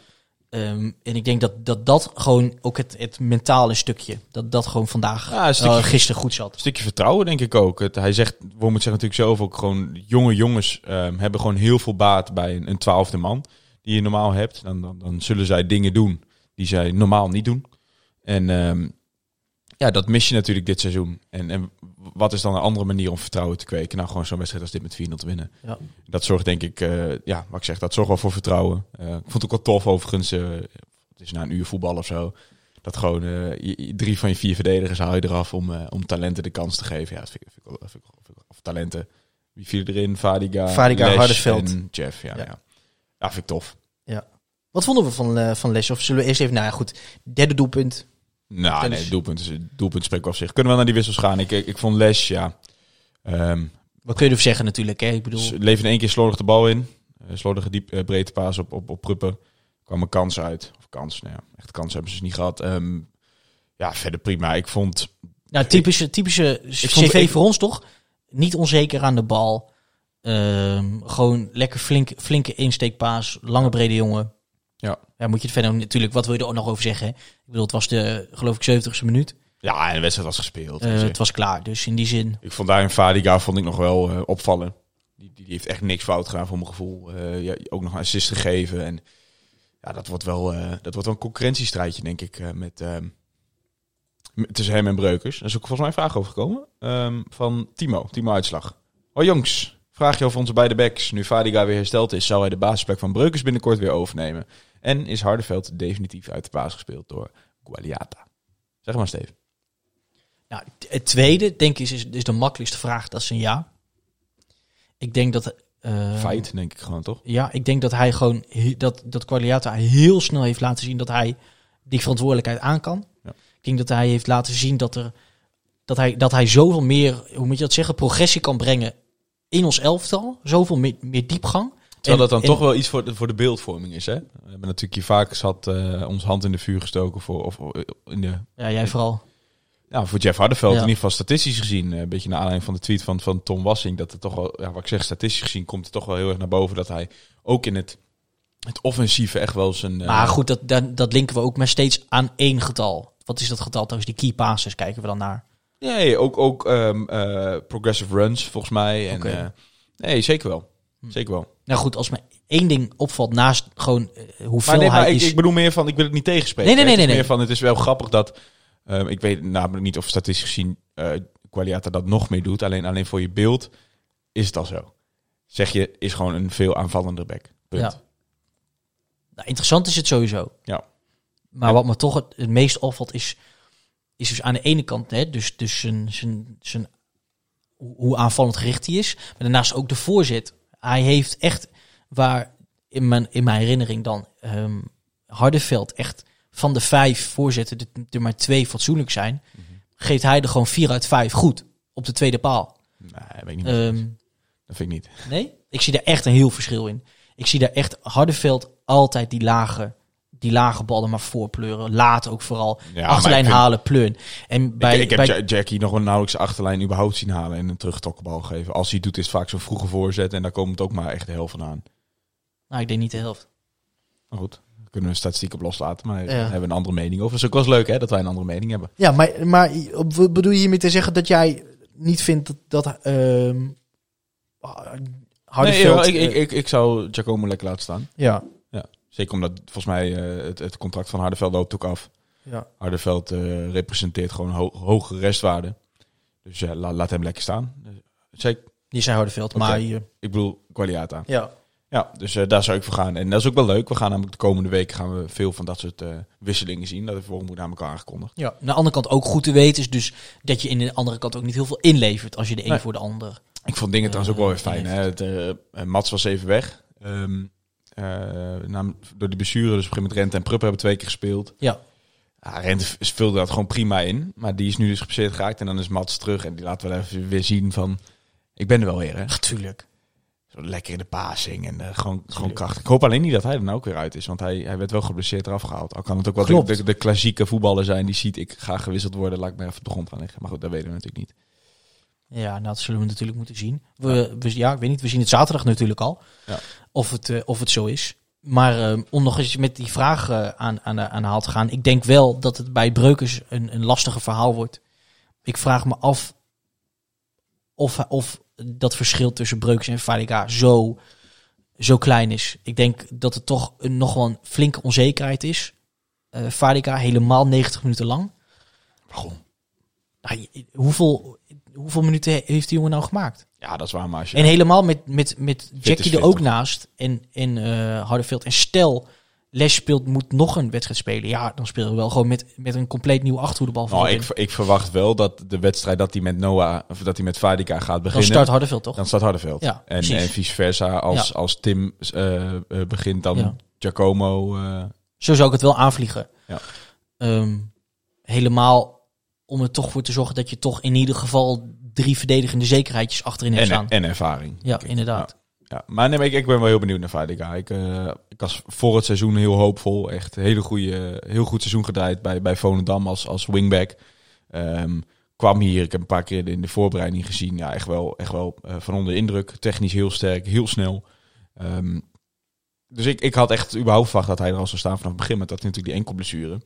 Ehm, en ik denk dat dat, dat gewoon ook het, het mentale stukje, dat dat gewoon vandaag, Ja, een stukje- eh, gisteren goed zat. Een stukje vertrouwen, denk ik ook. Het, hij zegt, Wormoed zegt natuurlijk zelf ook gewoon... Jonge jongens ehm, hebben gewoon heel veel baat bij een, een twaalfde man... die je normaal hebt. Dan, dan, dan zullen zij dingen doen die zij normaal niet doen. En ehm, ja, dat mis je natuurlijk dit seizoen. En, en wat is dan een andere manier om vertrouwen te kweken? Nou, gewoon zo'n wedstrijd als dit met 4-0 te winnen. Ja. Dat zorgt denk ik, eh, ja, wat ik zeg, dat zorgt wel voor vertrouwen. Eh, ik vond het ook wel tof overigens. eh, het is na een uur voetbal of zo. Dat gewoon je- drie van je vier verdedigers haal je eraf om, om talenten de kans te geven. Ja, dat vind ik, vind ik, wel- vind ik, wel- vind ik wel- Of talenten. Wie viel erin? Vadiga, Vadiga, Hardesveld. en Jeff. Ja, Ja. ja. ja. vind ik tof. Wat vonden we van, eh van? Of zullen we eerst even, nou ja, goed, derde doelpunt. Nou, nee, doelpunt, doelpunt spreekt wel op zich. Kunnen we naar die wissels gaan? Ik, ik, ik vond Les, ja... ehm, Wat kun je ervoor zeggen natuurlijk, hè? Ik bedoel, leven in één keer slordig de bal in. Uh, slordige diep, eh, breedte paas op, op, op Pruppen. kwam een kans uit. Of kans, nou ja, echt kans hebben ze dus niet gehad. Ehm, ja, verder prima. Ik vond... nou, typische, typische vond- CV ik- voor ons toch? Niet onzeker aan de bal. Ehm, gewoon lekker flink, flinke insteekpaas. Lange brede jongen. Ja. Moet je het verder natuurlijk, wat wil je er ook nog over zeggen? Ik bedoel, het was de, geloof ik, 70ste minuut. Ja, en de wedstrijd was gespeeld. Eh, het was klaar, dus in die zin. Ik vond daar in Vadiga vond ik nog wel eh, opvallen. Die, die, die heeft echt niks fout gedaan voor mijn gevoel. Eh, ja, ook nog een assist gegeven. En ja, dat wordt wel, dat wordt wel een concurrentiestrijdje, denk ik, met, ehm, met- tussen hem en Breukers. Er is ook volgens mij een vraag over gekomen ehm, van Timo, Timo Uitslag. Hoi jongens, vraag je over onze beide backs. Nu Vadiga weer hersteld is, zou hij de basisplek van Breukers binnenkort weer overnemen? En is Hardeveld definitief uit de baas gespeeld door Gualiata? Zeg maar, Steve. Nou, het tweede, denk ik, is, is de makkelijkste vraag. Dat is een ja. Ik denk dat... eh, Feit, denk ik gewoon, toch? Ja, ik denk dat hij gewoon dat dat Qualiata heel snel heeft laten zien dat hij die verantwoordelijkheid aan kan. Ja. Ik denk dat hij heeft laten zien dat er dat hij dat hij zoveel meer, hoe moet je dat zeggen, progressie kan brengen in ons elftal, zoveel meer, meer diepgang. Terwijl dat dan toch wel iets voor de, voor de beeldvorming is, hè? We hebben natuurlijk hier vaak zat eh ons hand in de vuur gestoken voor, of eh, in de, Ja, jij vooral. ja, voor Jeff Hardeveld. Ja. In ieder geval statistisch gezien, eh, een beetje naar aanleiding van de tweet van, van Tom Wassing, dat het toch wel, ja, wat ik zeg, statistisch gezien komt het toch wel heel erg naar boven dat hij ook in het, het offensieve echt wel zijn... Maar goed, dat, dat, dat linken we ook maar steeds aan één getal. Wat is dat getal trouwens? Die key passes kijken we dan naar. Nee, ook, ook ehm, eh, progressive runs volgens mij. En, nee, zeker wel. Zeker wel. Nou goed, als me één ding opvalt naast gewoon eh, hoeveel Maar, nee, maar hij ik, is. ik bedoel meer van, ik wil het niet tegenspreken. Nee, nee, nee, is nee, meer van, het is wel grappig dat, ehm, ik weet namelijk niet of statistisch gezien eh Qualiata dat nog meer doet. Alleen, alleen voor je beeld is het al zo. Zeg je, is gewoon een veel aanvallender back. Punt. Ja. Nou, interessant is het sowieso. Ja. Maar wat me toch het, het meest opvalt is, is dus aan de ene kant, hè, dus, dus zijn, zijn, zijn, hoe aanvallend gericht hij is. Maar daarnaast ook de voorzet. Hij heeft echt, waar in mijn, in mijn herinnering dan, ehm, Hardenveld echt van de vijf voorzetten er, er maar twee fatsoenlijk zijn, geeft hij er gewoon vier uit vijf goed op de tweede paal. Nee, weet ik niet. Ehm, dat vind ik niet. nee, ik zie daar echt een heel verschil in. Ik zie daar echt Hardenveld altijd die lage, die lage ballen maar voorpleuren. Laat ook vooral. Ja, achterlijn vind- halen, pleun. En bij, ik, ik heb bij, Jackie nog wel nauwelijks achterlijn überhaupt zien halen en een terugtokkenbal geven. Als hij het doet is het vaak zo'n vroege voorzet en daar komt het ook maar echt de helft van aan. nou, ik denk niet de helft. Maar goed, daar kunnen we statistiek op loslaten, maar Ja. hebben we een andere mening over. Dat is ook wel eens leuk hè, dat wij een andere mening hebben. Ja, maar, maar wat bedoel je hiermee te zeggen dat jij niet vindt dat, dat ehm Hardenveld... Nee, ik, ik, eh, ik, ik zou Giacomo lekker laten staan. ja, Zeker omdat volgens mij eh, het, het contract van Hardenveld loopt ook af. ja. Hardenveld eh, representeert gewoon ho hogere restwaarde. Dus ja, la- laat hem lekker staan. Eh, Zeker, Die zijn Hardenveld, Oké. maar hier... ik bedoel Qualiata. Ja. Ja, dus eh, daar zou ik voor gaan. En dat is ook wel leuk. We gaan namelijk de komende weken gaan we veel van dat soort eh, wisselingen zien. Dat heeft Wormoed namelijk al aangekondigd. ja. Aan de andere kant ook goed te weten is dus dat je in de andere kant ook niet heel veel inlevert als je de een Nee. voor de ander... Ik vond dingen trouwens ook wel weer fijn. Hè? Het, eh, Mats was even weg. Ehm, eh, nam- door die blessure, dus op een gegeven moment Rente en Prupp hebben twee keer gespeeld. Ja, Ja, Rente vulde dat gewoon prima in. Maar die is nu dus geblesseerd geraakt. En dan is Mats terug. En die laten we even weer zien van... Ik ben er wel weer, hè. natuurlijk. Zo lekker in de passing en eh, gewoon, gewoon kracht. Ik hoop alleen niet dat hij er nou ook weer uit is. Want hij, hij werd wel geblesseerd eraf gehaald. Al kan het ook wel de, de, de klassieke voetballer zijn die ziet... Ik ga gewisseld worden, laat ik maar even de grond gaan liggen. Maar goed, dat weten we natuurlijk niet. Ja, nou, dat zullen we natuurlijk moeten zien. We, we, ja, ik weet niet, we zien het zaterdag natuurlijk al. Ja. Of, het, eh, of het zo is. Maar eh, om nog eens met die vraag eh, aan, aan, aan de haal te gaan. Ik denk wel dat het bij Breukers een, een lastiger verhaal wordt. Ik vraag me af of, of dat verschil tussen Breukers en Fadiga zo, zo klein is. Ik denk dat het toch een, nog wel een flinke onzekerheid is. Fadiga helemaal 90 minuten lang. Waarom? Nou, hoeveel, hoeveel minuten he- heeft die jongen nou gemaakt? Ja, dat is waar, maar als je... En helemaal met, met, met Jackie er ook naast. En, en Hardenveld. En stel, Les speelt, moet nog een wedstrijd spelen. Ja, dan spelen we wel gewoon met, met een compleet nieuw achterhoedebal. Nou, ik, ik verwacht wel dat de wedstrijd dat hij met Noah... Of dat hij met Vadika gaat dan beginnen... start Hardenveld toch? Dan staat Hardeveld. Ja, en, precies. en vice versa. Als, Ja. als Tim eh, eh, begint, dan Ja. Giacomo... eh, Zo zou ik het wel aanvliegen. Ja. Ehm, helemaal om er toch voor te zorgen dat je toch in ieder geval drie verdedigende zekerheidjes achterin hebt en, staan. en ervaring. ja, inderdaad. Ja, maar nee, ik, ik ben wel heel benieuwd naar Vadika. Ik, eh, ik was voor het seizoen heel hoopvol. Echt een hele goede, heel goed seizoen gedraaid bij, bij Volendam als, als wingback. Ehm, kwam hier, ik heb een paar keer in de voorbereiding gezien. Ja, echt wel, echt wel eh, van onder de indruk. Technisch heel sterk, heel snel. Ehm, dus ik, ik had echt überhaupt verwacht dat hij er al zou staan vanaf het begin. Maar dat natuurlijk die enkel blessure.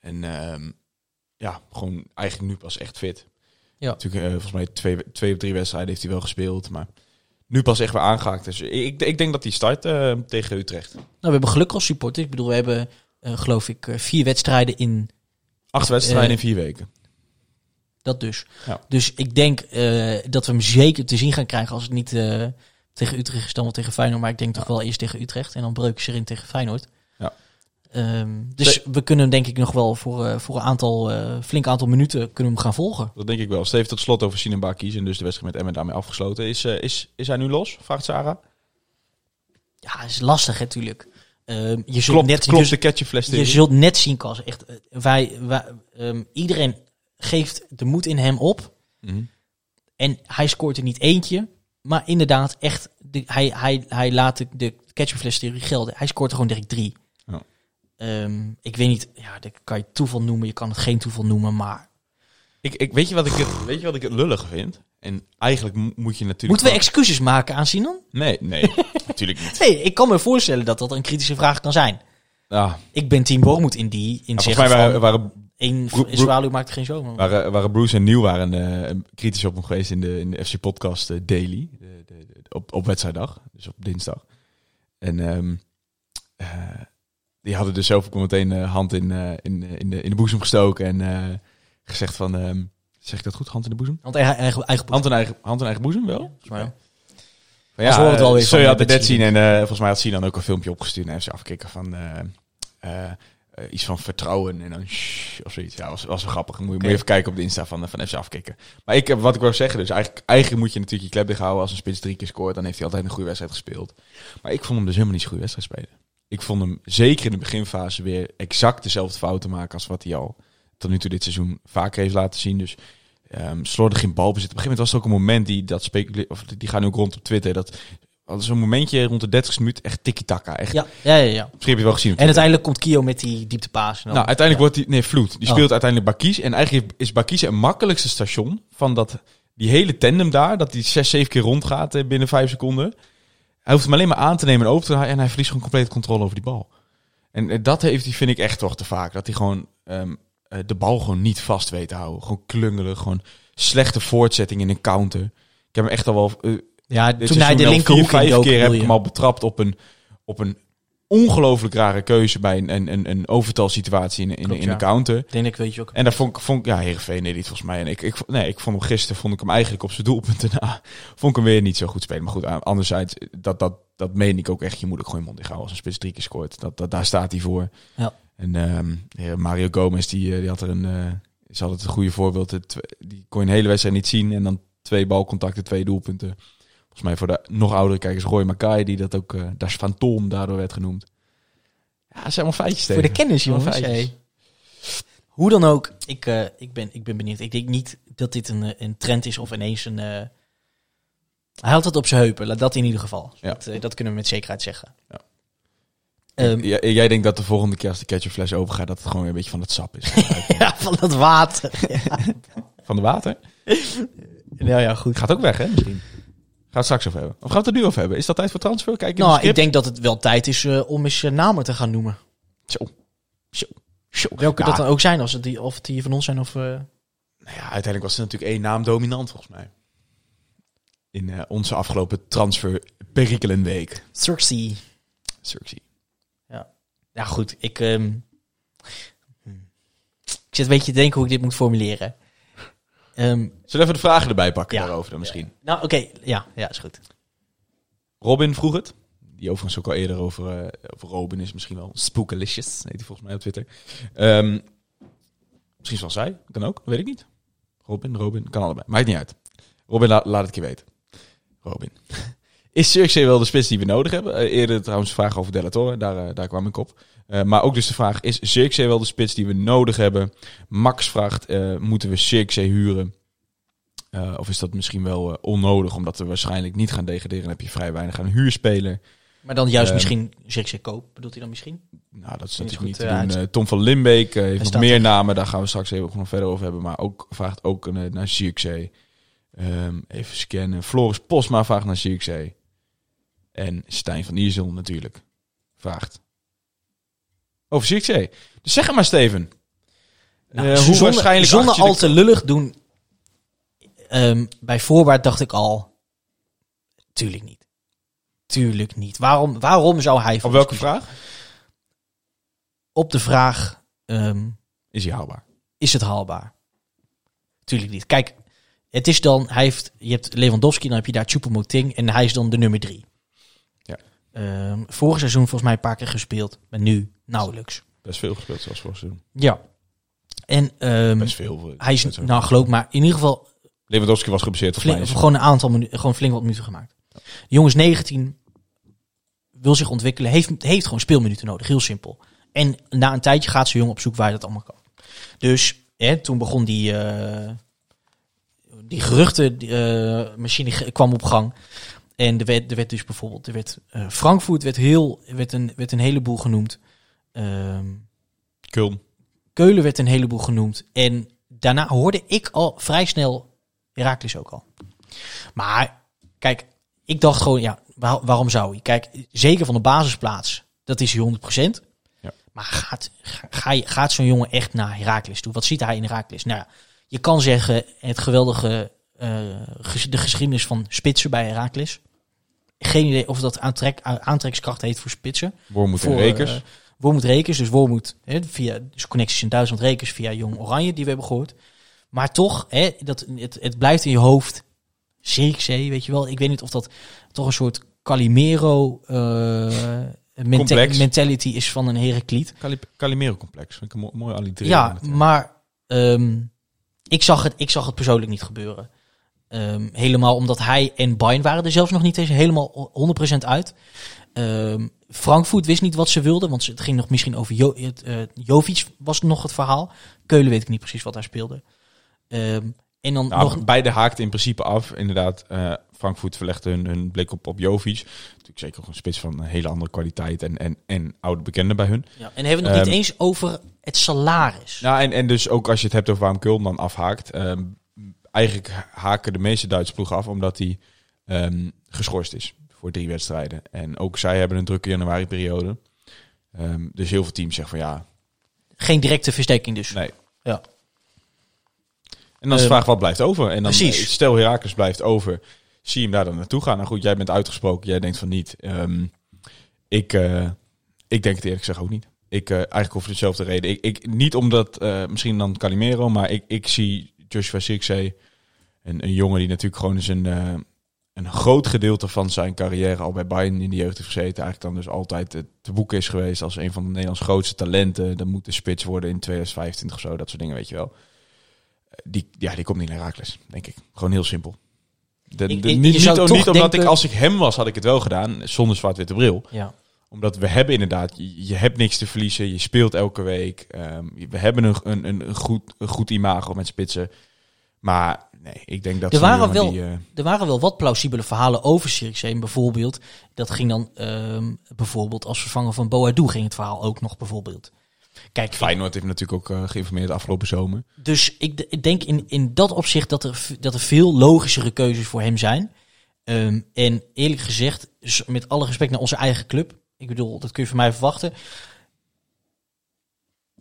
En ehm, ja, gewoon eigenlijk nu pas echt fit. Ja. Natuurlijk, eh, volgens mij twee, twee of drie wedstrijden heeft hij wel gespeeld. Maar nu pas echt weer aangehaakt. Dus ik, ik denk dat hij start eh, tegen Utrecht. Nou, we hebben geluk als supporter. Ik bedoel, we hebben, eh, geloof ik, vier wedstrijden in Acht wedstrijden in vier weken. Dat dus. Ja. Dus ik denk dat we hem zeker te zien gaan krijgen als het niet tegen Utrecht is, dan wel tegen Feyenoord. Maar ik denk toch wel eerst tegen Utrecht en dan breuk ze erin tegen Feyenoord. Ehm, dus we kunnen denk ik nog wel voor, eh, voor een aantal, eh, flink aantal minuten kunnen we hem gaan volgen. Dat denk ik wel. Steven tot slot over Sinamba kiezen. Dus de wedstrijd met Emmen daarmee afgesloten. Is, eh, is, is hij nu los? Vraagt Sarah. Ja, is lastig natuurlijk. Ehm, je zult net, klopt je, de je zult net zien, Kas. Echt, wij, wij, ehm, iedereen geeft de moed in hem op. Mhm. En hij scoort er niet eentje. Maar inderdaad, echt, de, hij, hij, hij laat de, de gelden. Hij scoort er gewoon direct drie. Ja. Ehm, ik weet niet, ja, dat kan je toeval noemen. Je kan het geen toeval noemen, maar... Ik, ik, weet, je wat ik het, weet je wat ik het lullig vind? En eigenlijk mo- moet je natuurlijk... Moeten we excuses maken aan Sinan? Nee, nee. [laughs] natuurlijk niet. Nee, ik kan me voorstellen dat dat een kritische vraag kan zijn. Ja, Ik ben Team Bormoed in die, in volgens zeggen mij waren, waren, Bro- zwaluw maakt geen zomer. waren, waren Bruce en Nieuw waren, eh, kritisch op hem geweest in de, in de FC Podcast eh, Daily. De, de- de- op, op wedstrijddag, dus op dinsdag. En ehm, eh, die hadden dus zelf ook meteen eh, hand in, eh, in, in, de, in de boezem gestoken. En eh, gezegd van... ehm, zeg ik dat goed? Hand in de boezem? Want eigen, eigen, eigen Hand in eigen, hand in eigen boezem wel? Volgens mij wel. Horen het wel weer zo je eh, had het net zien en eh, volgens mij had Sinan ook een filmpje opgestuurd naar FC Afkikken van eh, eh, eh, iets van vertrouwen en dan shh, of zoiets. Ja, was, was wel grappig. Moet je, moet je even kijken op de Insta van, eh, van FC Afkikken. Maar ik, heb wat ik wil zeggen, dus eigenlijk, eigenlijk moet je natuurlijk je klep dicht houden als een spits drie keer scoort. Dan heeft hij altijd een goede wedstrijd gespeeld. Maar ik vond hem dus helemaal niet zo'n goede wedstrijd spelen. Ik vond hem zeker in de beginfase weer exact dezelfde fouten maken als wat hij al tot nu toe dit seizoen vaker heeft laten zien. Dus ehm slordig in balbezit. Op een gegeven moment was er ook een moment die dat speculeert, of die gaan nu ook rond op Twitter. Dat was zo'n momentje rond de 30 minuut echt tiki-taka. Echt, Ja, ja, ja. ja. Misschien heb je wel gezien. En uiteindelijk komt Kio met die dieptepaas. Nou, uiteindelijk wordt hij... Nee, Vloed. Die Oh. speelt uiteindelijk Bakies. En eigenlijk is Bakies het makkelijkste station van dat, die hele tandem daar. Dat hij zes, zeven keer rondgaat eh, binnen vijf seconden. Hij hoeft hem alleen maar aan te nemen en open te draaien. En hij verliest gewoon compleet controle over die bal. En eh, dat heeft hij, vind ik echt toch te vaak. Dat hij gewoon ehm, eh, de bal gewoon niet vast weet te houden. Gewoon klungelig. Gewoon slechte voortzetting in een counter. Ik heb hem echt al wel... eh, ja, toen hij de linkerhoek vijf keer heb ik hem al betrapt op een, op een ongelooflijk rare keuze bij een, een, een, overtalsituatie in, in, Klopt, in ja. een counter. Denk ik weet je ook. En daar vond ik, vond ja, Heerenveen deed niet volgens mij. En ik, ik, nee, ik vond hem gisteren, vond ik hem eigenlijk op zijn doelpunten na, [laughs] vond ik hem weer niet zo goed spelen. Maar goed, aan- anderzijds, dat, dat, dat meen ik ook echt. Je moet ook gewoon je mond dicht houden als een spits drie keer scoort. Dat, dat, daar staat hij voor. Ja. En ehm, Mario Gomez, die, eh, die had er een, eh, is altijd een goede voorbeeld. Die kon je een hele wedstrijd niet zien. En dan twee balcontacten, twee doelpunten. Volgens mij voor de nog oudere kijkers Roy Mackay, die dat ook, eh Das Fantoom daardoor werd genoemd. Ja, dat zijn allemaal feitjes Voor de kennis, jongens. Hey. Hoe dan ook, ik, eh, ik, ben, ik ben benieuwd. Ik denk niet dat dit een, eh, een trend is of ineens een... eh, hij had het op zijn heupen, laat dat in ieder geval. Ja. Dat, eh, dat kunnen we met zekerheid zeggen. Ja. Ehm, Ja, jij denkt dat de volgende keer als de ketchupfles open gaat, dat het gewoon weer een beetje van het sap is. [laughs] ja, van dat water. [laughs] van de water? nou ja, goed. Gaat ook weg, hè, misschien. Gaan we het straks over hebben. Of gaan we het er nu over hebben? Is dat tijd voor transfer? Kijk in Nou, ik denk dat het wel tijd is eh, om eens eh, namen te gaan noemen. Zo. Zo. Welke Ja. dat dan ook zijn, als het die, of het die van ons zijn of... eh, Nou ja, uiteindelijk was er natuurlijk één naam dominant, volgens mij. In onze afgelopen transfer week. Cersei. Cirxie. Ja, goed. Ik, ehm, hm. ik zit een beetje te denken hoe ik dit moet formuleren. Ehm, Zullen we even de vragen erbij pakken Ja. daarover dan misschien? nou, oké. Ja, ja, is goed. Robin vroeg het. Die overigens ook al eerder over, over Robin is misschien wel Spookalicious. Heet hij volgens mij op Twitter. Ehm, misschien zal zij. Kan ook. Dat weet ik niet. Robin, Robin. Kan allebei. Maakt niet uit. Robin, la- laat het je weten. Robin. [laughs] Is Circe wel de spits die we nodig hebben? Eh, eerder trouwens vraag over Delatore. Daar, eh, daar kwam ik op. Eh, maar ook dus de vraag, is Circe wel de spits die we nodig hebben? Max vraagt, eh, moeten we Circe huren? Eh, of is dat misschien wel onnodig, omdat we waarschijnlijk niet gaan degraderen? Dan heb je vrij weinig aan huurspeler. Maar dan juist Ehm, misschien Zirkzee Koop, bedoelt hij dan misschien? Nou, dat is Niet natuurlijk goed, niet te doen. uit- Tom van Limbeek heeft nog meer er. namen. Daar gaan we straks even nog verder over hebben. Maar ook vraagt ook naar Zirkzee. Ehm even scannen. Floris Posma vraagt naar Zirkzee. En Stijn van Iersel natuurlijk vraagt over Zirkzee. Dus zeg het maar, Steven. Nou, Eh, hoe zonder, waarschijnlijk zonder al te lullig doen. Ehm, bij voorbaat dacht ik al... Tuurlijk niet. Tuurlijk niet. Waarom, waarom zou hij... Op welke vraag? Op de vraag... ehm, Is hij haalbaar? is het haalbaar? Tuurlijk niet. Kijk, het is dan, hij heeft, je hebt Lewandowski, dan heb je daar Choupo-Moting en hij is dan de nummer drie. Ehm, vorig seizoen volgens mij een paar keer gespeeld, maar nu nauwelijks. Best veel gespeeld zoals vorig seizoen. Ja. En ehm, Best veel. hij is, nou geloof maar, in ieder geval Lewandowski was geblesseerd. flink, mij gewoon een aantal minuten, gewoon flink wat minuten gemaakt. De jongens 19 wil zich ontwikkelen, heeft, heeft gewoon speelminuten nodig, heel simpel. En na een tijdje gaat zo'n jongen op zoek waar dat allemaal kan. Dus hè, toen begon die, eh, die geruchtenmachine ge- kwam op gang. En er werd, er werd dus bijvoorbeeld, er werd, eh, Frankfurt werd, heel, werd, een, werd een heleboel genoemd. Ehm, Kulm. Keulen werd een heleboel genoemd. En daarna hoorde ik al vrij snel Herakles ook al. Maar kijk, ik dacht gewoon, ja, waar- waarom zou hij? Kijk, zeker van de basisplaats, dat is hij 100%. Ja. Maar gaat, ga, ga je- gaat zo'n jongen echt naar Herakles toe? Wat ziet hij in Herakles? Nou ja, je kan zeggen, het geweldige, eh, de geschiedenis van spitsen bij Herakles. Geen idee of dat aantrek, aantrekkingskracht heeft voor spitsen Wormoed en voor Rekers. eh, Wormoed Rekers. Dus Wormoed hè, via dus connecties in Duitsland Rekers via Jong Oranje die we hebben gehoord. Maar toch, hè, dat, het, het blijft in je hoofd. Zirkzee, weet je wel. Ik weet niet of dat toch een soort Calimero eh, menta- mentality is van een Herakliet. Cali- Calimero-complex. Vind ik een mo- mooi alliterering. Ja, maar ehm, ik, zag het, ik zag het persoonlijk niet gebeuren. Ehm, helemaal omdat hij en Bayern waren er zelfs nog niet eens helemaal 100% uit. Ehm, Frankfurt wist niet wat ze wilden, want het ging nog misschien over jo eh, Jovic was nog het verhaal. Keulen weet ik niet precies wat daar speelde. Ehm, en dan Nou, nog beide haakten in principe af. Inderdaad, eh, Frankfurt verlegde hun, hun blik op, op Jovic. Natuurlijk zeker ook een spits van een hele andere kwaliteit en, en, en oude bekende bij hun. ja, en hebben we het nog niet eens over het salaris. Nou, en, en dus ook als je het hebt over waarom Kulm dan afhaakt. Eigenlijk haken de meeste Duitse ploegen af omdat hij ehm, geschorst is voor drie wedstrijden. En ook zij hebben een drukke januari-periode. Ehm, dus heel veel teams zeggen van ja, Geen directe versterking dus. nee. Ja. En dan is de Ehm, vraag wat blijft over. En dan, precies. stel Herakles blijft over, zie je hem daar dan naartoe gaan. Nou goed, jij bent uitgesproken, jij denkt van niet. Ik, eh, ik denk het eerlijk gezegd ook niet. Ik eh, eigenlijk over dezelfde reden. Ik, ik, niet omdat, eh, misschien dan Calimero, maar ik, ik zie Joshua Sirkzee, een, een jongen die natuurlijk gewoon eens een, eh, een groot gedeelte van zijn carrière al bij Bayern in de jeugd heeft gezeten. Eigenlijk dan dus altijd te boek is geweest als een van de Nederlands grootste talenten. Dan moet de spits worden in 2025 of zo, dat soort dingen, weet je wel. Eh, Die, ja, die komt niet naar Herakles, denk ik. Gewoon heel simpel. De, de- ik- niet niet, niet omdat ik, als ik hem was, had ik het wel gedaan, zonder zwart-witte bril Ja. Omdat we hebben inderdaad, je, je hebt niks te verliezen. Je speelt elke week. Ehm, we hebben een, een, een, goed, een goed imago met spitsen. Maar nee, ik denk dat Er waren wel- die, eh, Er waren wel wat plausibele verhalen over Sirkzee. Bijvoorbeeld, dat ging dan ehm, bijvoorbeeld als vervanger van Boadu ging het verhaal ook nog bijvoorbeeld. Kijk, ik- Feyenoord heeft natuurlijk ook eh, geïnformeerd afgelopen zomer. dus ik, ik denk in, in dat opzicht dat er, dat er veel logischere keuzes voor hem zijn. Ehm, en eerlijk gezegd, met alle respect naar onze eigen club. Ik bedoel, dat kun je van mij verwachten.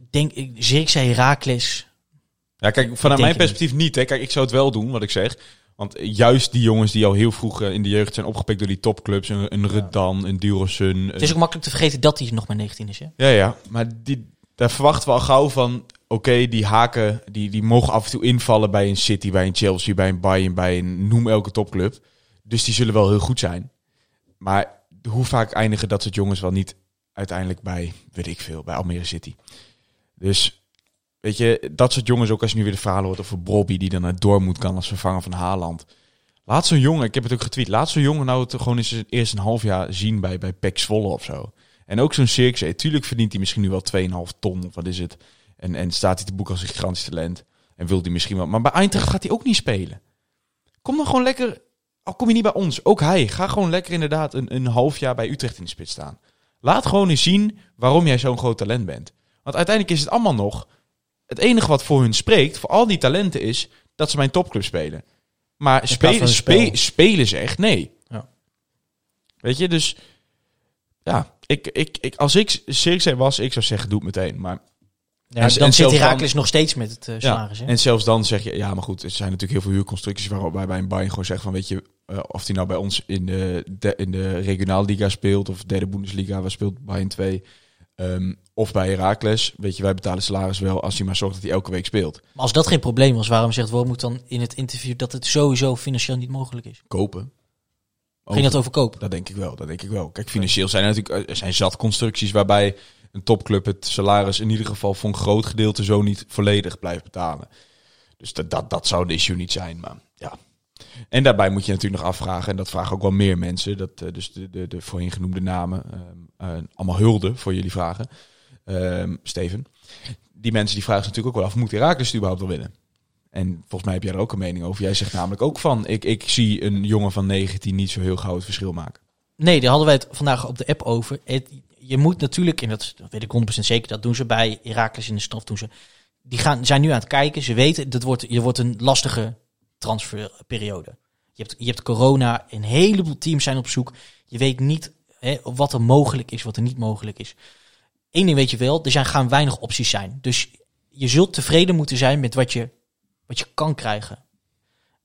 Denk ik, Zirkzee, Herakles. Ja, kijk, vanuit mijn perspectief niet. Hè. Kijk, ik zou het wel doen, wat ik zeg. Want juist die jongens die al heel vroeg eh, in de jeugd zijn opgepikt door die topclubs. Een, een Redan, een Durosun. Het is ook makkelijk te vergeten dat hij nog maar 19 is. Hè? Ja, ja. Maar die, daar verwachten we al gauw van... Oké, die haken, die, die mogen af en toe invallen bij een City, bij een Chelsea, bij een Bayern, bij een noem elke topclub. Dus die zullen wel heel goed zijn. Maar hoe vaak eindigen dat soort jongens wel niet uiteindelijk bij, weet ik veel, bij Almere City. Dus, weet je, dat soort jongens, ook als je nu weer de verhalen hoort over Bobby, die dan naar Dortmund kan als vervanger van Haaland. Laat zo'n jongen, ik heb het ook getweet, laat zo'n jongen nou het gewoon eens eerst een half jaar zien bij, bij PEC Zwolle of zo. En ook zo'n Cirkzee, tuurlijk verdient hij misschien nu wel 2,5 ton, of wat is het. En, en staat hij te boek als een gigantisch talent. En wil hij misschien wel. Maar bij Eintracht gaat hij ook niet spelen. Kom dan gewoon lekker, al kom je niet bij ons, ook hij. Ga gewoon lekker inderdaad een, een half jaar bij Utrecht in de spits staan. Laat gewoon eens zien waarom jij zo'n groot talent bent. Want uiteindelijk is het allemaal nog... Het enige wat voor hun spreekt, voor al die talenten, is dat ze bij een topclub spelen. Maar spelen, spe- spelen ze echt? Nee. Ja. Weet je, dus... Ja, ik, ik, ik, als ik Cirkzee was, ik zou zeggen, doe het meteen. Maar Ja, En- dan en zit Herakles nog steeds met het salaris. hè? en zelfs dan zeg je, ja, maar goed, er zijn natuurlijk heel veel huurconstructies waarbij bij een Bayern gewoon zegt van, weet je, eh, of die nou bij ons in de, de, in de regionaalliga speelt of derde Bundesliga, waar speelt Bayern 2, ehm, of bij Heracles, weet je, wij betalen salaris wel als hij maar zorgt dat hij elke week speelt. Maar als dat geen probleem was, waarom zegt Wormoed dan in het interview dat het sowieso financieel niet mogelijk is? Kopen. Ging dat over kopen? Dat denk ik wel, dat denk ik wel. Kijk, financieel zijn er natuurlijk eh, er zijn zat constructies waarbij een topclub het salaris in ieder geval voor een groot gedeelte zo niet volledig blijft betalen. Dus dat, dat, dat zou de issue niet zijn, maar ja. En daarbij moet je natuurlijk nog afvragen, en dat vragen ook wel meer mensen, dat, eh, dus de, de, de voorheen genoemde namen, ehm, eh, allemaal hulde voor jullie vragen, Ehm, Steven. Die mensen die vragen natuurlijk ook wel af, moet Herakles überhaupt wel winnen? En volgens mij heb jij er ook een mening over. Jij zegt namelijk ook van, ik, ik zie een jongen van 19 niet zo heel gauw het verschil maken. Nee, daar hadden wij het vandaag op de app over. Je moet natuurlijk, en dat, dat weet ik 100% zeker, dat doen ze bij Herakles in de straf. Doen ze, die gaan, zijn nu aan het kijken. Ze weten, dat wordt, je wordt een lastige transferperiode. Je hebt, je hebt corona, een heleboel teams zijn op zoek. Je weet niet hè, wat er mogelijk is, wat er niet mogelijk is. Eén ding weet je wel, er zijn, gaan weinig opties zijn. Dus je zult tevreden moeten zijn met wat je, wat je kan krijgen.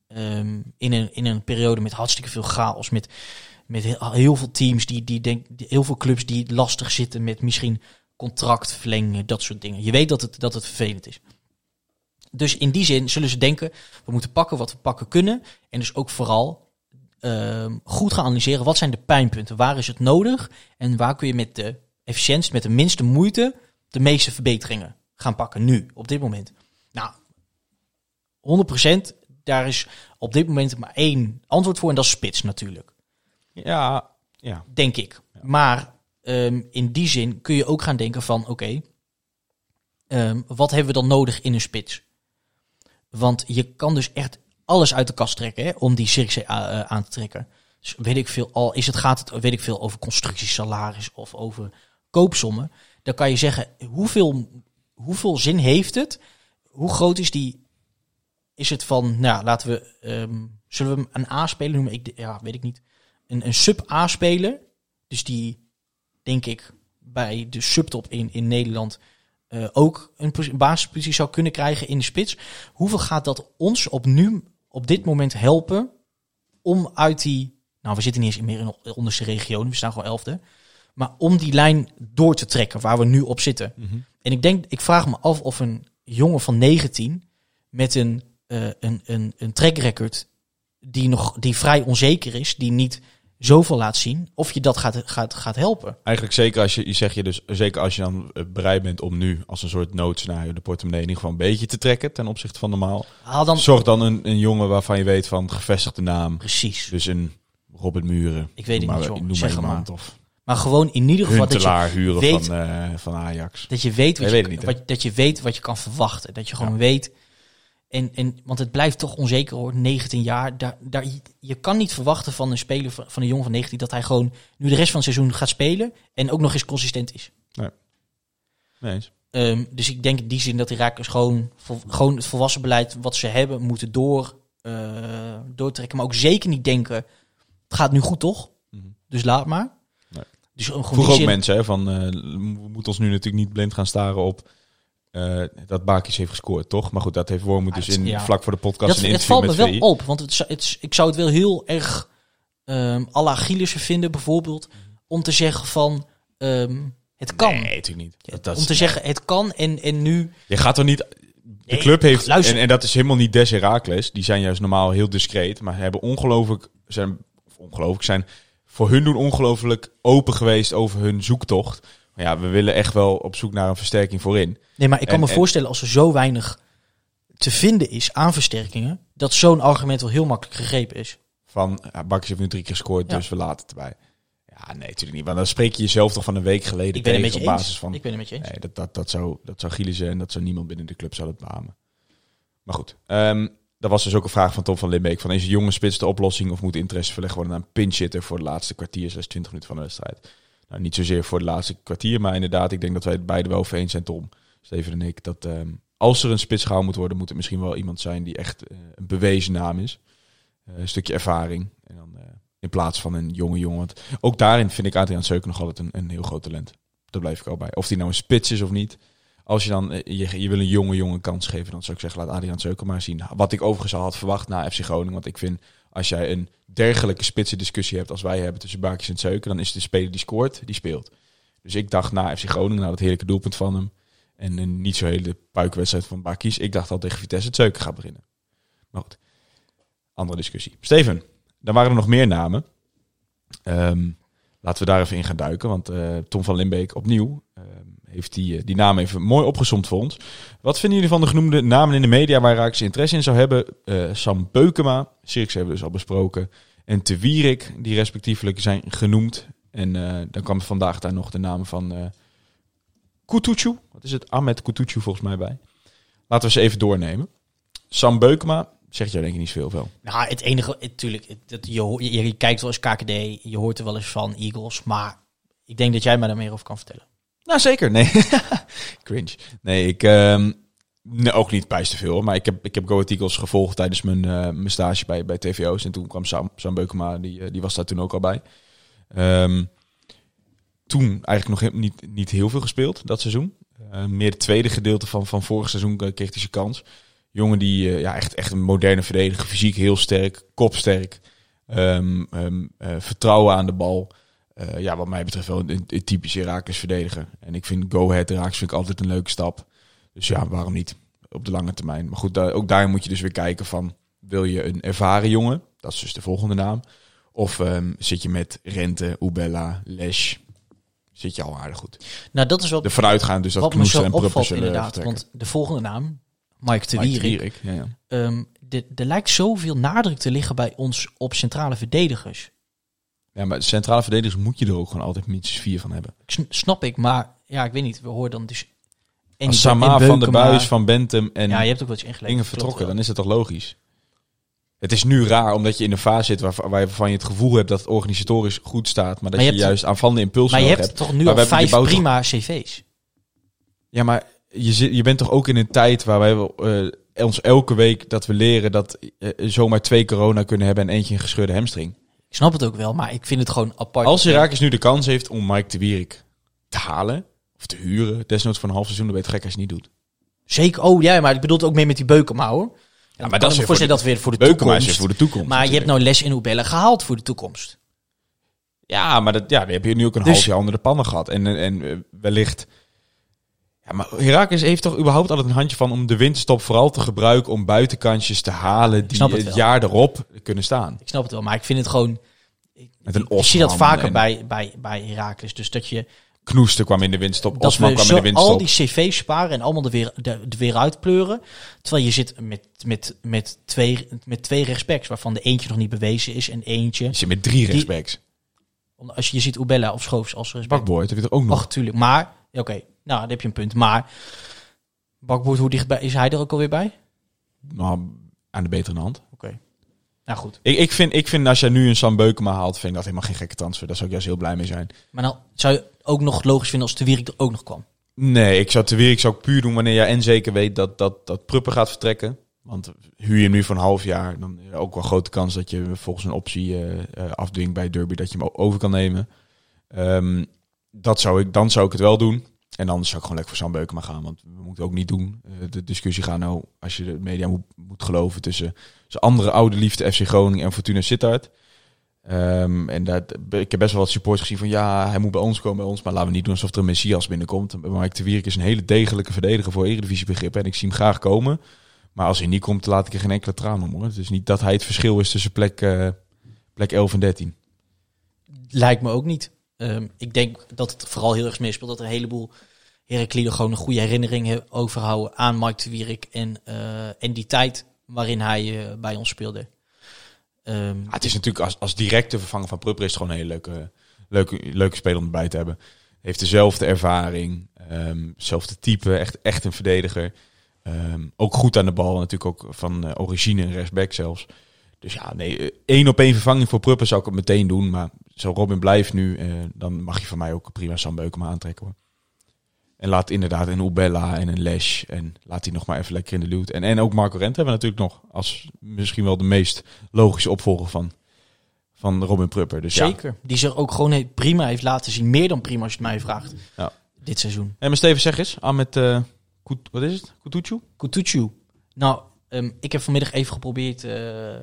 Ehm, in, een, in een periode met hartstikke veel chaos, met met heel, veel teams die, die denk, heel veel clubs die lastig zitten met misschien contractverlengingen, dat soort dingen. Je weet dat het, dat het vervelend is. Dus in die zin zullen ze denken, we moeten pakken wat we pakken kunnen. En dus ook vooral ehm, goed gaan analyseren, wat zijn de pijnpunten? Waar is het nodig? En waar kun je met de efficiëntie, met de minste moeite, de meeste verbeteringen gaan pakken nu, op dit moment? Nou, 100%, daar is op dit moment maar één antwoord voor en dat is spits natuurlijk Ja, ja. denk ik. Maar ehm, in die zin kun je ook gaan denken van, oké, ehm, wat hebben we dan nodig in een spits? Want je kan dus echt alles uit de kast trekken om die Cirkzee a- eh, aan te trekken. Dus weet ik veel, al is het, gaat het weet ik veel over constructiesalaris of over koopsommen. Dan kan je zeggen, hoeveel, hoeveel zin heeft het? Hoe groot is die? Is het van, nou laten we, ehm, zullen we hem een A-speler noemen? Ik, ja, weet ik niet. Een, een sub-A-speler. Dus die, denk ik, bij de subtop in, in Nederland eh, ook een pos- basispositie zou kunnen krijgen in de spits. Hoeveel gaat dat ons op nu, op dit moment helpen om uit die, nou we zitten niet eens meer in de onderste regio, we staan gewoon elfde, maar om die lijn door te trekken waar we nu op zitten. En ik denk, ik vraag me af of een jongen van 19 met een, eh, een, een, een track record die nog die vrij onzeker is, die niet zoveel laat zien, of je dat gaat, gaat, gaat helpen. Eigenlijk zeker als je, je zeg je dus, zeker als je dan eh, bereid bent om nu als een soort noodscenario de portemonnee in ieder geval een beetje te trekken ten opzichte van normaal. Haal dan Zorg dan een, een jongen waarvan je weet van gevestigde naam. precies. Dus een Robert Muren. Ik weet het niet. Noem Zeg maar iemand. Of Maar gewoon in ieder geval dat je, huren weet- van, eh, van Ajax. dat je weet wat, je, niet, wat, dat je weet wat je kan verwachten. Dat je gewoon Ja. weet. En, en, want het blijft toch onzeker hoor, 19 jaar. Daar, daar, je kan niet verwachten van een speler van, een jongen van 19 dat hij gewoon nu de rest van het seizoen gaat spelen en ook nog eens consistent is. Nee eens. Ehm, dus ik denk in die zin dat de Rakers gewoon, gewoon het volwassen beleid wat ze hebben moeten door, eh, doortrekken. Maar ook zeker niet denken, het gaat nu goed toch? Mhm. Dus laat maar. Nee. Dus Vroeg ook zin- mensen hè, van, eh, we moeten ons nu natuurlijk niet blind gaan staren op eh, dat Bakis heeft gescoord, toch? Maar goed, dat heeft Wormoed Ah, dus het- in, ja. vlak voor de podcast Dat, een het valt me wel VI. op, want het, ik zou het wel heel erg um, à la Gielissen vinden, bijvoorbeeld, om te zeggen van ehm, het kan. Nee, natuurlijk niet. Dat, dat om is- te zeggen het kan en, en nu. Je gaat toch niet... De club heeft, en, en dat is helemaal niet Des Heracles, die zijn juist normaal heel discreet, maar hebben ongelooflijk, zijn, of ongelooflijk, zijn voor hun doen ongelooflijk open geweest over hun zoektocht. Maar ja, we willen echt wel op zoek naar een versterking voorin. Nee, maar ik kan En- me en- voorstellen als er zo weinig te vinden is aan versterkingen, dat zo'n argument wel heel makkelijk gegrepen is. Van, ja, Bakkers heeft nu drie keer gescoord, Ja. dus we laten het erbij. Ja, nee, natuurlijk niet. Want dan spreek je jezelf toch van een week geleden Ik ben tegen met je op eens. basis van... Ik ben het met je eens. Nee, dat, dat, dat, zou, dat zou Gielissen en dat zou niemand binnen de club zou dat beamen. Maar goed, ehm dat was dus ook een vraag van Tom van Limbeek. Van is een jonge spits de oplossing of moet interesse verlegd worden naar een pinchitter voor de laatste kwartier, 6 20 minuten van de wedstrijd? Nou, niet zozeer voor de laatste kwartier, maar inderdaad, ik denk dat wij het beide wel over eens zijn, Tom, Steven en ik. Dat ehm, als er een spits gehaald moet worden, moet het misschien wel iemand zijn die echt eh, een bewezen naam is. Eh, een stukje ervaring. En dan, eh, in plaats van een jonge jongen. Want ook daarin vind ik Adriaan Seuken nog altijd een, heel groot talent. Daar blijf ik al bij. Of die nou een spits is of niet. Als je dan je, je wil een jonge jongen kans geven, dan zou ik zeggen, laat Adriaan Seuken maar zien. Wat ik overigens al had verwacht na FC Groningen. Want ik vind, als jij een dergelijke spitse discussie hebt als wij hebben tussen Bakjes en Seuken, dan is de speler die scoort, die speelt. Dus ik dacht na FC Groningen, na dat heerlijke doelpunt van hem, en een niet zo hele puikwedstrijd van Bakjes, ik dacht al tegen Vitesse het Seuken gaat beginnen. Maar goed, andere discussie. Steven, dan waren er nog meer namen. Ehm, laten we daar even in gaan duiken, want eh, Tom van Limbeek opnieuw ehm, heeft die, eh, die naam even mooi opgezomd voor ons. Wat vinden jullie van de genoemde namen in de media waar Raakse interesse in zou hebben? Eh, Sam Beukema, Sirks hebben we dus al besproken, en Te Wierik, die respectievelijk zijn genoemd. En eh, dan kwam vandaag daar nog de naam van Kutucu. Wat is het? Ahmed Kutucu volgens mij bij. Laten we ze even doornemen. Sam Beukema, zegt jou denk ik niet veel. Nou, het enige, natuurlijk, dat je, je, je kijkt wel eens KKD, je hoort er wel eens van Eagles, maar ik denk dat jij mij daar meer over kan vertellen. Nou, zeker. Nee. [laughs] Cringe. Nee, ik... ehm, nee, ook niet bijster veel. Maar ik heb, ik heb Go Eagles gevolgd tijdens mijn, eh, mijn stage bij, bij TVO's. En toen kwam Sam, Sam Beukema, die, eh, die was daar toen ook al bij. Ehm, toen eigenlijk nog niet, niet heel veel gespeeld, dat seizoen. Eh, meer het tweede gedeelte van, van vorig seizoen kreeg hij zijn kans. Jongen die ja, echt, echt een moderne verdediger, fysiek heel sterk, kopsterk. Ehm, ehm, eh, vertrouwen aan de bal. Eh, ja, wat mij betreft wel een, een typische Herakles verdediger. En ik vind Go Ahead vind ik altijd een leuke stap. Dus ja, waarom niet? Op de lange termijn. Maar goed, daar, ook daar moet je dus weer kijken van... Wil je een ervaren jongen? Dat is dus de volgende naam. Of ehm, zit je met Rente, Ubella, Lesch? Zit je al aardig goed. Nou, dat is wat, De vooruitgaan dus dat wat me zo en opvalt inderdaad. vertrekken. Want de volgende naam, Mike de Mike Wierik, Ja, ja. ehm, de- er lijkt zoveel nadruk te liggen bij ons op centrale verdedigers. Ja, maar centrale verdedigers moet je er ook gewoon altijd minstens vier van hebben. Ik Snap ik, maar ja, ik weet niet. We horen dan dus... En Sama van der Beukema- Buis, Van Bentum en Ja, je hebt ook wat je ingelegd. Inge vertrokken, dan is het toch logisch? Het is nu raar, omdat je in een fase zit waar, waarvan je het gevoel hebt dat het organisatorisch goed staat, maar dat Maar je, je hebt- juist aanvallende impulsen Maar je hebt hebt. toch nu al vijf prima cv's. Ja, maar je, zit, je bent toch ook in een tijd waar wij eh, ons elke week dat we leren dat eh, zomaar twee corona kunnen hebben en eentje een gescheurde hamstring. Ik snap het ook wel, maar ik vind het gewoon apart. Als Herakles nu de kans heeft om Mike de Wierik te halen, of te huren, desnoods voor een half seizoen, dan weet je gek als hij het niet doet. Zeker, oh ja, maar ik bedoel het ook meer met die Beukema hoor. Ja, maar dat is voor dat weer voor de is toekomst. weer voor de toekomst. maar je hebt nou les in Oebelle gehaald voor de toekomst. Ja, maar dat, ja, die heb je nu ook een Dus- half jaar onder de pannen gehad. En, en, en eh, wellicht... Ja, maar Herakles heeft toch überhaupt altijd een handje van om de winterstop vooral te gebruiken om buitenkantjes te halen die het jaar erop kunnen staan. Ik snap het wel, maar ik vind het gewoon... Met een Ik zie dat vaker en bij, bij, bij Herakles. Dus dat je Knoester kwam in de winterstop, dat Osman kwam in de al die cv's sparen en allemaal er weer, er, er weer uitpleuren. Terwijl je zit met, met, met, twee, met twee rechtsbacks, waarvan de eentje nog niet bewezen is en eentje... Je zit met drie rechtsbacks. Als je, je ziet Oebella of Schoofs als rechtsback. Bakboord heb je er ook nog. Ach, tuurlijk. Maar, oké, nou, dan heb je een punt. Maar, Bakboord, hoe dichtbij is hij er ook alweer bij? Nou, aan de betere hand. Oké. Nou goed. Ik, ik, vind, ik vind als jij nu een Sam Beukema haalt, vind ik dat helemaal geen gekke transfer. Daar zou ik juist heel blij mee zijn. Maar dan zou je ook nog logisch vinden als de Wierik er ook nog kwam. Nee, ik zou te weer, ik zou puur doen wanneer jij en zeker weet dat, dat, dat Pruppen gaat vertrekken. Want huur je hem nu voor een half jaar, dan is er ook wel grote kans dat je volgens een optie eh, afdwingt bij Derby dat je hem over kan nemen. Ehm, dat zou ik, dan zou ik het wel doen. En anders zou ik gewoon lekker voor Sam Beukema gaan. Want we moeten ook niet doen. eh, de discussie gaan nou, als je de media moet, moet geloven, tussen zijn andere oude liefde FC Groningen en Fortuna Sittard. Ehm, en dat, ik heb best wel wat supporters gezien van ja, hij moet bij ons komen, bij ons. Maar laten we niet doen alsof er een Messias binnenkomt. Mike de Wierik is een hele degelijke verdediger voor Eredivisie. En ik zie hem graag komen. Maar als hij niet komt, laat ik er geen enkele traan om hoor. Het is niet dat hij het verschil is tussen plek, eh, plek 11 en 13. Lijkt me ook niet. Ehm, ik denk dat het vooral heel erg meespeelt dat er een heleboel Herakliden gewoon een goede herinnering he- overhouden aan Mike de Wierik en, eh, en die tijd waarin hij eh, bij ons speelde. Ehm, Ja, het is natuurlijk als, als directe vervanger van Prupper is gewoon een hele leuke, leuke, leuke speler om erbij te hebben. Heeft dezelfde ervaring, hetzelfde type, echt, echt een verdediger. Ehm, ook goed aan de bal, natuurlijk ook van eh, origine en rechtsback zelfs. Dus ja, nee, één op één vervanging voor Prupper zou ik het meteen doen. Maar zo Robin blijft nu, dan mag je van mij ook prima Sam Beukema aantrekken. En laat inderdaad een Ubella en een Lesch. En laat die nog maar even lekker in de loot. En, en ook Marco Rent hebben we natuurlijk nog. Als misschien wel de meest logische opvolger van, van Robin Prupper. Dus ja. Zeker. Die zich ook gewoon prima heeft laten zien. Meer dan prima als je het mij vraagt. Ja. Dit seizoen. Hey, maar Steven, zeg eens. Aan met... Koet- wat is het? Kutucu? Kutucu. Nou, ehm, ik heb vanmiddag even geprobeerd... eh,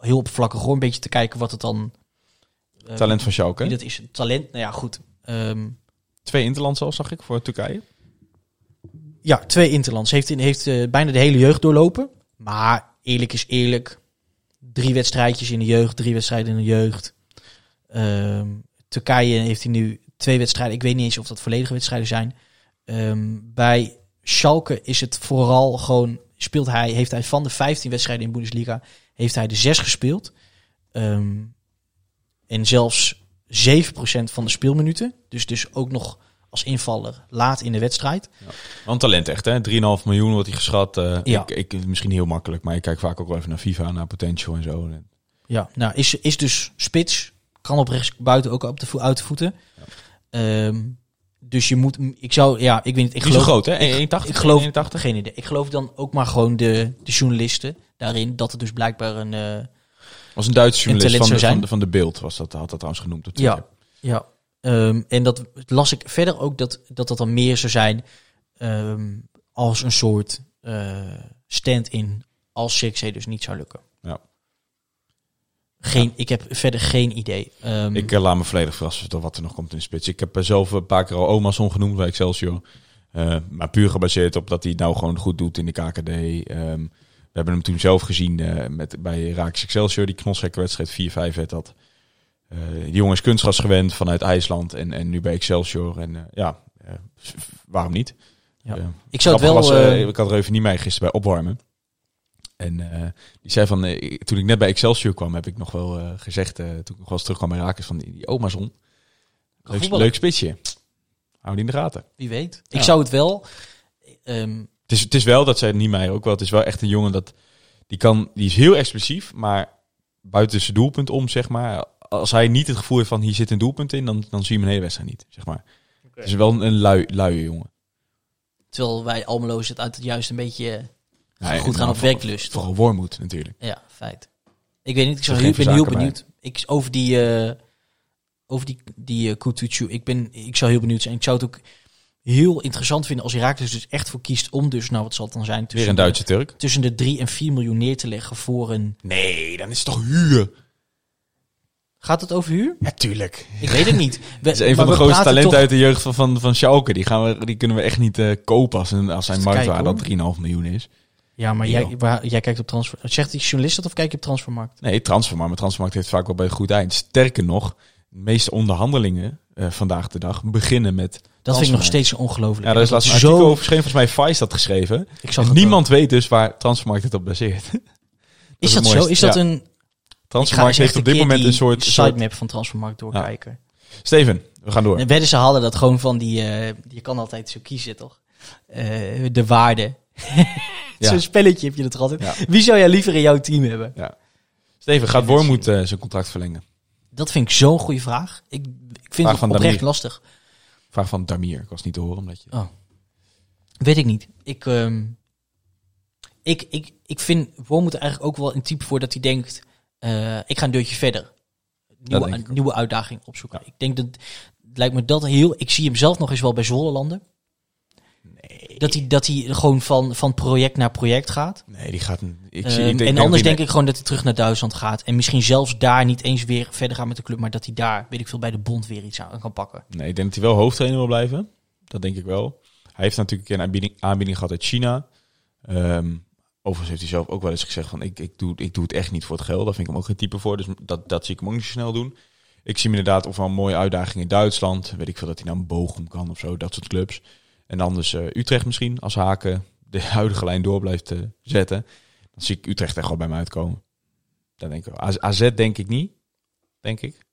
heel oppervlakkig gewoon een beetje te kijken wat het dan... eh, Talent van Schalke. Dat is. Talent, nou ja, goed. Ehm, Twee interlands al, zag ik, voor Turkije. ja, twee Interlands. Heeft, heeft eh, bijna de hele jeugd doorlopen. Maar eerlijk is eerlijk. Drie wedstrijdjes in de jeugd, drie wedstrijden in de jeugd. Ehm, Turkije heeft hij nu twee wedstrijden. Ik weet niet eens of dat volledige wedstrijden zijn. Ehm, bij Schalke is het vooral gewoon... Speelt hij, heeft hij van de 15 wedstrijden in Bundesliga... heeft hij de zes gespeeld. Ehm, en zelfs 7% van de speelminuten. Dus, dus ook nog als invaller laat in de wedstrijd. Want talent echt, hè? 3,5 miljoen wordt hij geschat. eh, Ja. ik, ik, misschien heel makkelijk, maar ik kijk vaak ook wel even naar FIFA, naar potential en zo. Ja, nou is, is dus spits. Kan op rechts buiten ook op de uit de voeten. Ehm, dus je moet, ik zou, ja, ik weet niet. Ik geloof, groot, hè? Ik, 1,80? ik geloof 81? geen idee. Ik geloof dan ook maar gewoon de, de journalisten daarin dat het dus blijkbaar een, eh, Was een Duitse journalist van de, van, de, van de Beeld, was dat, had dat trouwens genoemd op Ja. Ja. Ehm, en dat las ik verder ook dat dat, dat dan meer zou zijn ehm, als een soort eh, stand-in als CXC dus niet zou lukken. Ja. Geen, Ik heb verder geen idee. Ehm, Ik eh, laat me volledig verrassen door wat er nog komt in de spits. Ik heb eh, zelf een paar keer al Omason genoemd bij Excelsior. Maar puur gebaseerd op dat hij nou gewoon goed doet in de KKD. We hebben hem toen zelf gezien eh, met, bij Raakse Excelsior. Die knotsgekke wedstrijd 4-5 werd dat. Eh die jongen is kunstgras gewend vanuit IJsland en, en nu bij Excelsior. En eh, ja, eh, waarom niet? Ja. Ik zou het wel... was, ik had er even niet mee gisteren bij opwarmen. En eh, die zei van, eh, ik- toen ik net bij Excelsior kwam, heb ik nog wel eh, gezegd, eh, toen ik nog wel eens terugkwam bij Rakers, van die, die Omazon. Leuk, leuk spitsje. Hou die in de gaten. Wie weet. Ja. Ik zou het wel... ehm, Het is, het is wel, dat zei Niemeyer ook wel, het is wel echt een jongen dat, die kan, die is heel explosief, maar buiten zijn doelpunt om, zeg maar. Als hij niet het gevoel heeft van, hier zit een doelpunt in, dan, dan zie je hem een hele wedstrijd niet, zeg maar. Het is wel een, een lui, luie jongen. terwijl wij Almeloos het uit het juist een beetje eh, Ja, goed gaan op voor- werklust. Vooral Wormoed natuurlijk. Ja, feit. Ik weet niet, ik, zou ben heel benieuwd. Ik, over die, eh over die, die Kutucu, ik, ben, ik zou heel benieuwd zijn. Ik zou het ook heel interessant vinden als Herakles dus echt voor kiest om dus, nou wat zal het dan zijn, Weer tussen, een Duitse Turk. de, tussen de 3 en 4 miljoen neer te leggen voor een... Nee, dan is het toch huur? Gaat het over huur? Ja, tuurlijk. Ik weet het niet. [laughs] We, is een van de grootste talenten toch- uit de jeugd van, van, van Schalke. Die, gaan we, die kunnen we echt niet eh, kopen als, een, als zijn marktwaarde dan 3,5 miljoen is. Ja, maar jij, waar, jij kijkt op transfer... Zegt die journalist dat of kijk je op transfermarkt? Nee, Transfermarkt. Maar Transfermarkt heeft vaak wel bij een goed eind. Sterker nog, de meeste onderhandelingen eh, vandaag de dag beginnen met... Dat vind ik nog steeds ongelooflijk. Ja, daar is laatst een zo- artikel over geschreven. Volgens mij Vice dat geschreven. Ik zag niemand weet dus waar Transfermarkt het op baseert. [laughs] is dat zo? Is dat Ja. een... Transfermarkt heeft op dit moment een soort... soort... sitemap van Transfermarkt doorkijken. Steven, we gaan door. En wedden ze hadden dat gewoon van die... eh, je kan altijd zo kiezen, toch? Eh, de waarde. [laughs] Ja. Zo'n spelletje heb je dat altijd. Ja. Wie zou jij liever in jouw team hebben? Steven, gaat Wormoed eh, zijn contract verlengen? Dat vind ik zo'n goede vraag. Ik, ik vind Vraag het oprecht Damir. lastig. Vraag van Damir. Ik was niet te horen omdat je... Oh. Weet ik niet. Ik, ehm, ik, ik, ik vind Wormoed er eigenlijk ook wel een type voor dat hij denkt... eh, ik ga een deurtje verder. Nieuwe, nieuwe uitdaging opzoeken. Ik denk dat... Het lijkt me dat heel... Ik zie hem zelf nog eens wel bij Zwolle Nee. Dat hij, dat hij gewoon van, van project naar project gaat. Nee, die gaat... Ik, Ehm, zie, ik denk, en anders denk ik gewoon dat hij terug naar Duitsland gaat. En misschien zelfs daar niet eens weer verder gaat met de club. Maar dat hij daar, weet ik veel, bij de bond weer iets aan kan pakken. Nee, ik denk dat hij wel hoofdtrainer wil blijven. Dat denk ik wel. Hij heeft natuurlijk een aanbieding, aanbieding gehad uit China. Ehm, overigens heeft hij zelf ook wel eens gezegd van... Ik, ik, doe, ik doe het echt niet voor het geld. Daar vind ik hem ook geen type voor. Dus dat, dat zie ik hem ook niet zo snel doen. Ik zie hem inderdaad of wel een mooie uitdaging in Duitsland. Weet ik veel dat hij naar een Bochum kan of zo. Dat soort clubs. En anders eh, Utrecht misschien. Als Haken de [laughs] huidige lijn door blijft eh, zetten. Dan zie ik Utrecht echt wel bij me uitkomen. Dat denk ik wel. AZ- denk ik niet. Denk ik.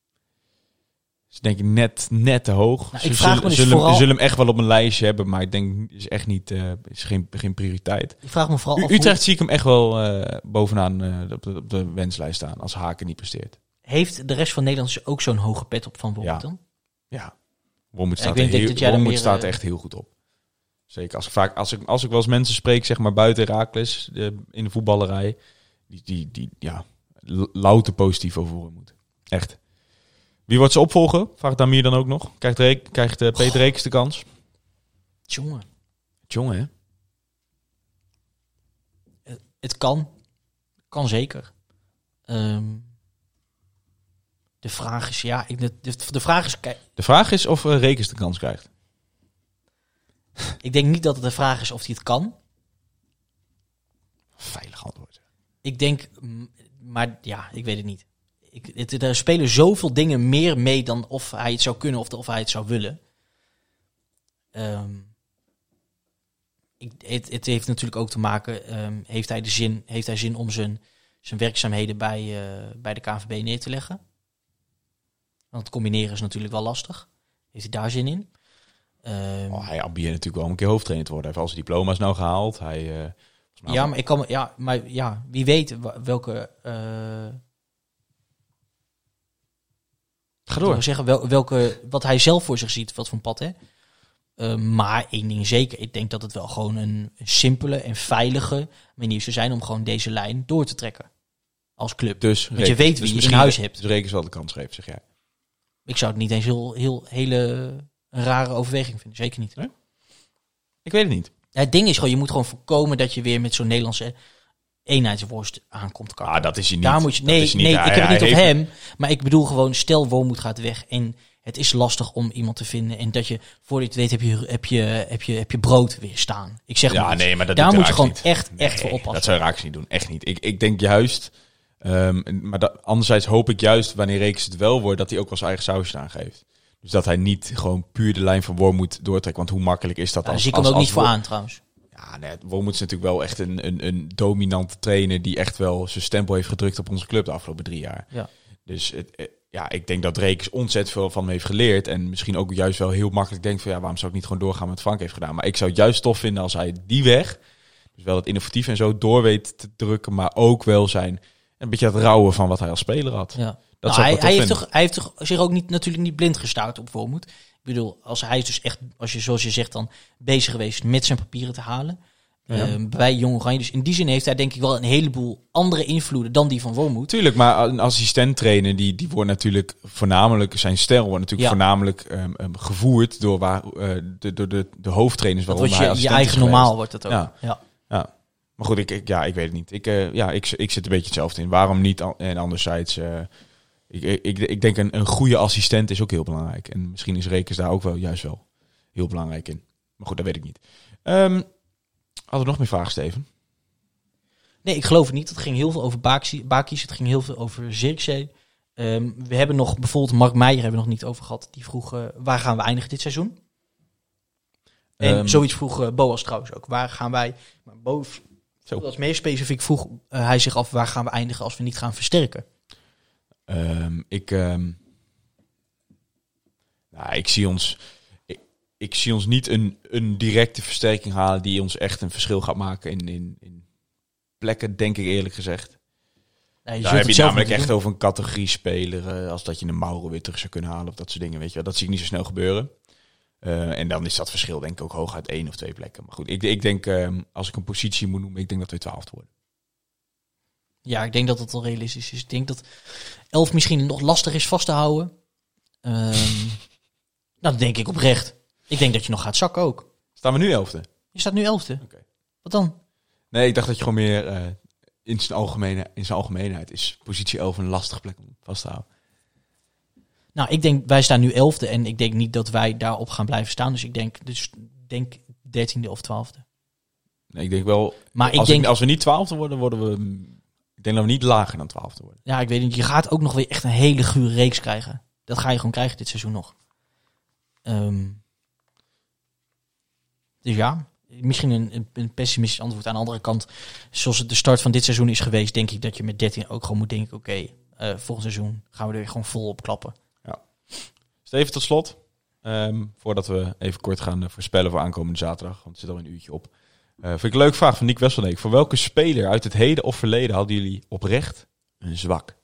Dus denk ik net, net te hoog. Nou, Ze ik vraag zullen, me dus zullen, vooral- zullen hem echt wel op een lijstje hebben, maar ik denk is echt niet, eh, is geen, geen prioriteit. Ik vraag me vooral U- af, hoe- Utrecht zie ik hem echt wel bovenaan op, de, op de wenslijst staan als Haken niet presteert. heeft de rest van Nederland ook zo'n hoge pet op van Wormoed Ja. dan? Ja, Wormoed Ja, staat, niet heel, Wormoed staat echt heel goed op. Zeker als ik vaak als ik als ik wel eens mensen spreek zeg maar buiten Raakles in de voetballerij, die die die ja louter positief over Wormoed. Echt. Wie wordt ze opvolgen? Vraagt Damir dan ook nog. Krijgt, Reek, krijgt eh, Peter Reekers de kans? Jongen, Jongen, hè? het kan. Kan zeker. Ehm, de vraag is, ja, ik, de, de, de vraag is, kijk, De vraag is of uh, Rekens de kans krijgt. Ik denk niet dat het de vraag is of hij het kan. Veilig antwoord. Ik denk, mm, maar ja, ik weet het niet. Ik, het, er spelen zoveel dingen meer mee dan of hij het zou kunnen of, of hij het zou willen. Ehm, ik, het, het heeft natuurlijk ook te maken, ehm, heeft, hij de zin, heeft hij zin om zijn, zijn werkzaamheden bij, eh, bij de KNVB neer te leggen? Want het combineren is natuurlijk wel lastig. Heeft hij daar zin in? Ehm, Oh, hij ambieert natuurlijk wel om een keer hoofdtrainer te worden. Hij heeft al zijn diploma's nou gehaald. Hij, eh, ja, maar ik kan, ja, maar ja, wie weet welke. eh, Ga Ik wil zeggen wel, welke, wat hij zelf voor zich ziet, wat voor een pad, hè. Eh, maar één ding zeker, ik denk dat het wel gewoon een, simpele en veilige manier zou zijn om gewoon deze lijn door te trekken. Als club. Dus Want je weet wie je in huis hebt. Dus Rekens wel de kans geeft, zeg jij. Ik zou het niet eens heel, heel hele een rare overweging vinden. Zeker niet. Ik weet het niet. Ja, Het ding is gewoon, je moet gewoon voorkomen dat je weer met zo'n Nederlandse eenheidsworst aankomt kakken. Ah, dat is hij niet. Daar moet je, Dat nee, niet. nee Hij- ik heb het niet heeft- hem. Maar ik bedoel gewoon, stel Wormoed gaat weg en het is lastig om iemand te vinden. En dat je, voor je het weet, heb je, heb je, heb je, heb je brood weer staan. Ik zeg Ja, maar nee, maar dat Daar moet je gewoon niet. echt, echt voor oppassen. Dat zou Raaks niet doen. Echt niet. Ik, ik denk juist... ehm, maar da- anderzijds hoop ik juist, wanneer Rekens het wel wordt, dat hij ook wel zijn eigen sausje aangeeft. Dus dat hij niet gewoon puur de lijn van Wormoed doortrekt. Want hoe makkelijk is dat Daar als, zie ik hem ook als niet voor aan trouwens. Ja, nee, Wormoed is natuurlijk wel echt een, een, een dominante trainer die echt wel zijn stempel heeft gedrukt op onze club de afgelopen drie jaar. Ja. Dus het, eh, ja, ik denk dat Reeks ontzettend veel van me heeft geleerd. En misschien ook juist wel heel makkelijk denkt van ja, waarom zou ik niet gewoon doorgaan met wat Frank heeft gedaan. Maar ik zou het juist tof vinden als hij die weg, dus wel het innovatief en zo, door weet te drukken. Maar ook wel zijn, een beetje het rouwen van wat hij als speler had. Ja. Dat Nou, hij, heeft toch, hij heeft toch zich ook niet, natuurlijk niet blind gestaard op Wormoed. Ik bedoel, als hij is dus echt, als je zoals je zegt dan, bezig geweest met zijn papieren te halen. Ja. Ehm, bij Jong Oranje. Dus in die zin heeft hij denk ik wel een heleboel andere invloeden dan die van Wormoed. Tuurlijk, maar een assistent trainer die, die wordt natuurlijk voornamelijk, zijn stijl wordt natuurlijk Ja. voornamelijk ehm, ehm, gevoerd door, waar, eh, de, door de, de hoofdtrainers Dat wordt je, hij je eigen normaal wordt het ook. Ja. Ja. Ja. Maar goed, ik, ik, ja, ik weet het niet. Ik, eh, ja, ik, ik zit een beetje hetzelfde in. Waarom niet? En anderzijds, eh, ik, ik, denk een, een goede assistent is ook heel belangrijk. En misschien is Rekens daar ook wel juist wel heel belangrijk in. Maar goed, dat weet ik niet. Ehm hadden we nog meer vragen, Steven? Nee, ik geloof het niet. Het ging heel veel over. Bakies het ging heel veel over Zirkzee. Ehm, we hebben nog bijvoorbeeld Mark Meijer hebben we nog niet over gehad. Die vroeg eh, waar gaan we eindigen dit seizoen? En Ehm, zoiets vroeg eh, Boas trouwens ook. Waar gaan wij... Maar Bo, Zo. meer specifiek vroeg eh, hij zich af waar gaan we eindigen als we niet gaan versterken. Ehm, ik, ehm, nou, ik zie ons, ik, ik zie ons niet een, een directe versterking halen die ons echt een verschil gaat maken in, in, in plekken, denk ik eerlijk gezegd. Nee, je Daar heb het je namelijk echt over een categorie speler, eh, als dat je een Mauro weer terug zou kunnen halen of dat soort dingen, weet je wel. Dat zie ik niet zo snel gebeuren. Eh, en dan is dat verschil denk ik ook hooguit één of twee plekken. Maar goed, ik, ik denk, ehm, als ik een positie moet noemen, ik denk dat we twaalfde worden. Ja, ik denk dat het wel realistisch is. Ik denk dat 11 misschien nog lastig is vast te houden. Ehm, [laughs] nou, dat denk ik oprecht. Ik denk dat je nog gaat zakken ook. Staan we nu elfde? Je staat nu 11e. Oké. Wat dan? Nee, ik dacht dat je gewoon meer eh, in, zijn algemene, in zijn algemeenheid is positie 11 een lastige plek om vast te houden. Nou, ik denk, wij staan nu 11e en ik denk niet dat wij daarop gaan blijven staan. Dus ik denk, dus denk 13e of 12e. Nee, ik denk wel, Maar ik als, denk, ik, als we niet twaalfde worden, worden we... denk dat we niet lager dan twaalfde worden. ja, ik weet niet, je gaat ook nog weer echt een hele gure reeks krijgen. Dat ga je gewoon krijgen dit seizoen nog. Ehm, dus ja, misschien een, een, pessimistisch antwoord. Aan de andere kant, zoals het de start van dit seizoen is geweest, denk ik dat je met 13 ook gewoon moet denken, oké, eh, volgend seizoen gaan we er weer gewoon vol op klappen. Steven, tot slot. Ehm, voordat we even kort gaan eh, voorspellen voor aankomende zaterdag, want het zit al een uurtje op. Eh, vind ik een leuke vraag van Nick Wesselneek. Voor welke speler uit het heden of verleden hadden jullie oprecht een zwak?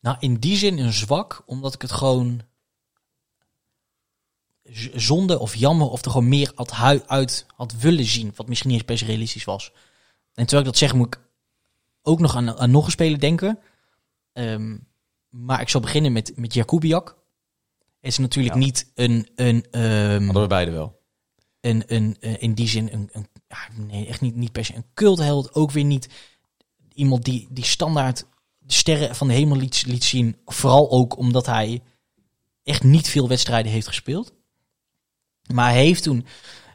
Nou, in die zin een zwak, omdat ik het gewoon zonde of jammer of er gewoon meer had uit had willen zien, wat misschien niet eens realistisch was. En terwijl ik dat zeg, moet ik ook nog aan, aan nog een speler denken. Ehm, maar ik zal beginnen met, met Jakubiak. Is natuurlijk Ja. niet een, een, Hadden we beide wel. Een, een, eh, in die zin een, een nee, echt niet, niet per se een cultheld. Ook weer niet iemand die, die standaard de sterren van de hemel liet, liet zien. Vooral ook omdat hij echt niet veel wedstrijden heeft gespeeld. Maar hij heeft toen,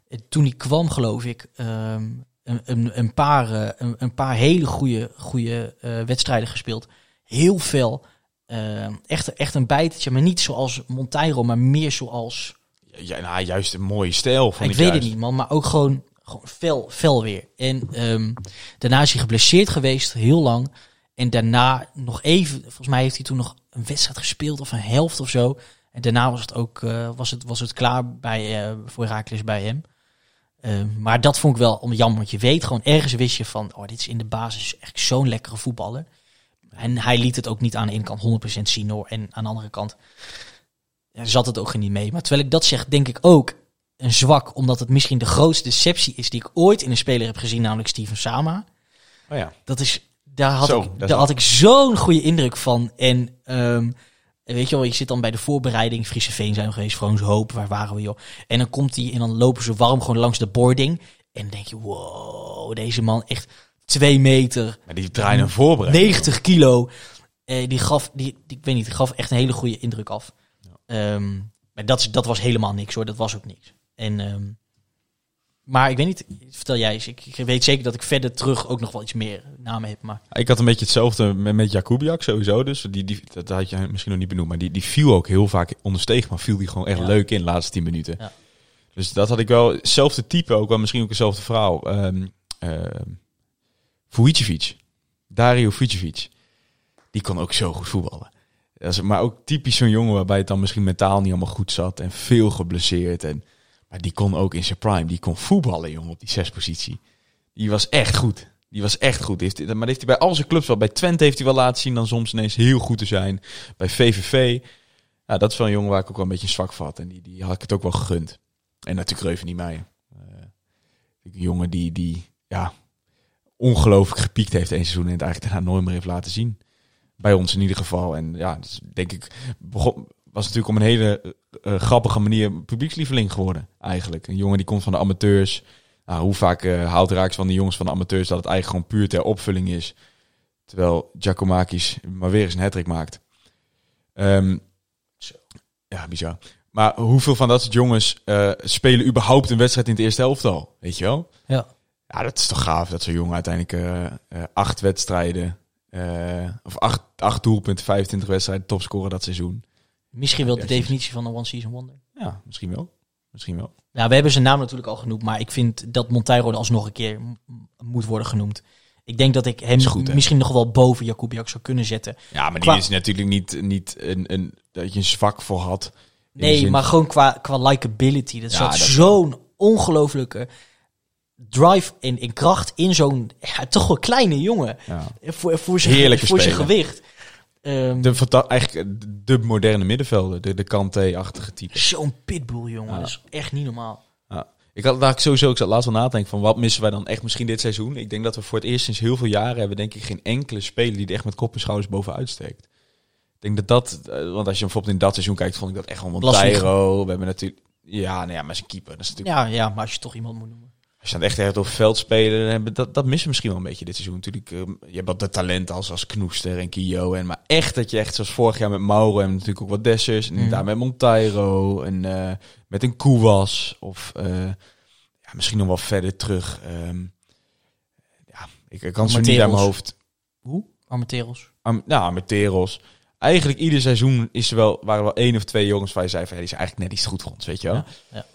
eh, toen hij kwam, geloof ik, ehm, een, een, paar, eh, een, een paar hele goede, goede wedstrijden gespeeld. Heel veel. ehm, echt, echt een bijtetje, maar niet zoals Monteiro, maar meer zoals Ja, nou, juist een mooie stijl. Vond ik ik weet juist. het niet, man. Maar ook gewoon, gewoon fel, fel weer. En ehm, daarna is hij geblesseerd geweest, heel lang. En daarna nog even, volgens mij heeft hij toen nog een wedstrijd gespeeld of een helft of zo. En daarna was het ook eh, was het, was het klaar bij, eh voor Herakles bij hem. Ehm, maar dat vond ik wel om jammer, want je weet gewoon ergens wist je van, oh, dit is in de basis echt zo'n lekkere voetballer. En hij liet het ook niet aan de ene kant 100% zien hoor. En aan de andere kant ja, zat het ook niet mee. Maar terwijl ik dat zeg, denk ik ook een zwak, omdat het misschien de grootste deceptie is die ik ooit in een speler heb gezien, namelijk Steven Sama. Oh ja. Dat is, daar had, Zo, ik, daar had ik zo'n goede indruk van. En ehm, weet je wel, je zit dan bij de voorbereiding, Friese Veen zijn we geweest, Vroons Hoop, waar waren we joh. En dan komt hij en dan lopen ze warm gewoon langs de boarding. En dan denk je, wow, deze man echt twee meter, Maar die draaien een voorbereiding. 90 kilo. Eh, die gaf, die, die, ik weet niet, die gaf echt een hele goede indruk af. Ehm, maar dat, dat was helemaal niks hoor, dat was ook niks. En, ehm, maar ik weet niet, vertel jij eens. Ik, ik weet zeker dat ik verder terug ook nog wel iets meer namen heb. Maar Ik had een beetje hetzelfde met, met Jakubiak sowieso. Dus die, die, dat had je misschien nog niet benoemd. Maar die, die viel ook heel vaak ondersteeg. Maar viel die gewoon echt Ja. leuk in de laatste tien minuten. Ja. Dus dat had ik wel. Hetzelfde type ook, wel misschien ook dezelfde vrouw. Ehm, Vujicevic. Dario Vujicevic. Die kon ook zo goed voetballen. Maar ook typisch zo'n jongen waarbij het dan misschien mentaal niet allemaal goed zat. En veel geblesseerd. En, maar die kon ook in zijn prime. Die kon voetballen, jongen, op die zespositie. Die was echt goed. Die was echt goed. Maar heeft hij bij al zijn clubs wel. Bij Twente heeft hij wel laten zien dan soms ineens heel goed te zijn. Bij VVV. Ja, dat is wel een jongen waar ik ook wel een beetje zwak had. En die, die had ik het ook wel gegund. En natuurlijk Reuven niet mij. een jongen die, die ja, ongelooflijk gepiekt heeft één seizoen. En het eigenlijk daarna nooit meer heeft laten zien. Bij ons in ieder geval. En ja, dus denk ik, begon, was natuurlijk op een hele eh, grappige manier publiekslieveling geworden. Eigenlijk. Een jongen die komt van de amateurs. Nou, hoe vaak eh haalt raaks van de jongens van de amateurs dat het eigenlijk gewoon puur ter opvulling is. Terwijl Giacomakis maar weer eens een hattrick maakt. Ehm, ja, bizar. Maar hoeveel van dat soort jongens eh, spelen überhaupt een wedstrijd in het eerste elftal? Weet je wel? Ja. Ja, dat is toch gaaf dat zo'n jongen uiteindelijk eh, eh, acht wedstrijden... eh, of acht, acht doelpunten, 25 wedstrijden, topscorer dat seizoen. Misschien wel de definitie van een one-season wonder. Ja, misschien wel. Misschien wel. Nou, we hebben zijn naam natuurlijk al genoemd, maar ik vind dat Monteiro alsnog een keer moet worden genoemd. Ik denk dat ik hem Is goed, misschien nog wel boven Jakubiak zou kunnen zetten. Ja, maar die is natuurlijk niet, niet een, een, dat je een zwak voor had. Nee, maar gewoon qua, qua likability. Dat Ja, dat- zo'n ongelofelijke drive en, en kracht in zo'n ja, toch wel kleine jongen. Ja. Voor, voor zijn, Heerlijke voor zijn gewicht. Ehm, De, eigenlijk de moderne middenvelder, de, de Kanté-achtige type. Zo'n pitbull, jongen. Ja. Dat is echt niet normaal. Ja. Ik had daar sowieso, ik zat laatst wel nadenken van wat missen wij dan echt misschien dit seizoen. Ik denk dat we voor het eerst sinds heel veel jaren hebben, denk ik, geen enkele speler die er echt met kop en schouders bovenuit steekt. Ik denk dat dat, eh, want als je bijvoorbeeld in dat seizoen kijkt, vond ik dat echt wel Monteiro. We hebben natuurlijk, ja, nou ja, maar zijn keeper. Dat is natuurlijk, Ja, ja, maar als je toch iemand moet noemen. Als je dan echt echt op veld spelen, dat, dat missen misschien wel een beetje dit seizoen. Natuurlijk, eh, je hebt wat de talenten als, als Knoester en Kio. En, maar echt dat je echt zoals vorig jaar met Mauro en natuurlijk ook wat Dessers. En Mhm. daar met Monteiro en eh, met een Koewas. Of eh, ja, misschien nog wel verder terug. Ehm, ja, ik, ik kan ze niet uit mijn hoofd. Armenteros. Am, nou, Ameteros. Eigenlijk ieder seizoen is er wel, waren er wel één of twee jongens waar je zei van ja, die is eigenlijk net iets goed voor ons, weet je wel. Ja, ja.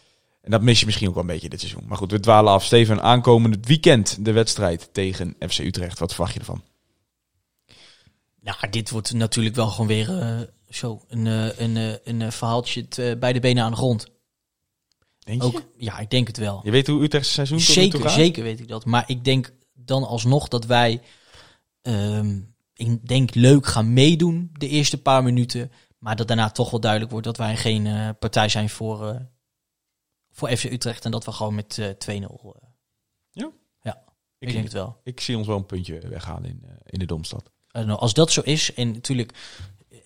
En dat mis je misschien ook wel een beetje dit seizoen. Maar goed, we dwalen af. Steven, aankomend weekend de wedstrijd tegen FC Utrecht. Wat verwacht je ervan? Nou, dit wordt natuurlijk wel gewoon weer eh, zo een, eh, een, eh, een eh, verhaaltje bij de benen aan de grond. Denk je? Ook, ja, ik denk het wel. Je weet hoe Utrechtse seizoen Zeker, gaat? zeker weet ik dat. Maar ik denk dan alsnog dat wij, ehm, ik denk leuk gaan meedoen de eerste paar minuten. Maar dat daarna toch wel duidelijk wordt dat wij geen partij zijn voor, voor FC Utrecht. En dat we gewoon met eh 2-0. eh, Ja? Ja, ik, Ik, denk het wel. ik zie ons wel een puntje weghalen in, eh, in de Domstad. Nou, als dat zo is, en natuurlijk,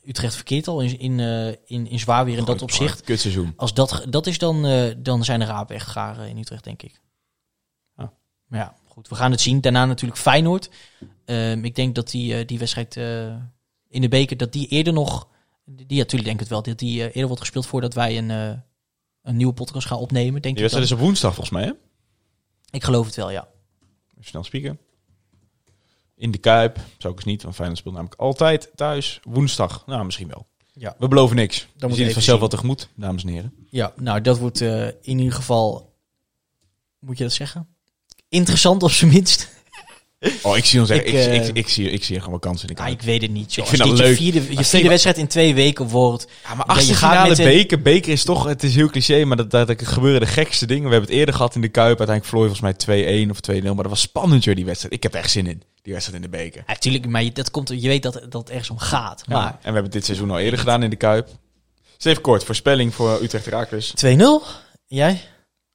Utrecht verkeert al in, in, eh, in, in zwaar weer in dat opzicht. Kut seizoen. Als dat, dat is, dan, eh, dan zijn de rapen echt eh, in Utrecht, denk ik. Ja. Maar ja, goed. We gaan het zien. Daarna natuurlijk Feyenoord. Ehm, ik denk dat die, eh, die wedstrijd eh, in de beker, dat die eerder nog... Die, natuurlijk denk ik het wel, dat die eh, eerder wordt gespeeld voordat wij een, eh, een nieuwe podcast gaan opnemen. Denk Die wedstrijd dan. is op woensdag volgens mij, hè? ik geloof het wel, ja. Even snel spieken. In de Kuip. Zou ik eens niet, want Feyenoord speelt namelijk altijd thuis. Woensdag. Nou, misschien wel. Ja. We beloven niks. Dan moet we je zien het vanzelf wel tegemoet, dames en heren. Ja, nou dat wordt eh, in ieder geval, moet je dat zeggen? Interessant op zijn minst. [laughs] Oh, ik zie ons echt. Ik, Ik, ik, eh, ik, zie, ik zie er gewoon kansen in de Ja, Kuip. ik weet het niet. Joh. Ik vind dat leuk. Je vierde, je wedstrijd in twee weken wordt. Ja, maar Ja, achtste finale beker. Beker is toch, het is heel cliché, maar dat, dat, dat gebeuren de gekste dingen. We hebben het eerder gehad in de Kuip. Uiteindelijk je volgens mij 2-1 of 2-0. Maar dat was spannend, joh, die wedstrijd. Ik heb er echt zin in, die wedstrijd in de beker. Ja, tuurlijk, maar je, dat komt, je weet dat, dat het ergens om gaat. Ja, Maar en we hebben het dit seizoen al eerder gedaan in de Kuip. Dus even kort, voorspelling voor Utrecht Raakles. 2-0. Jij?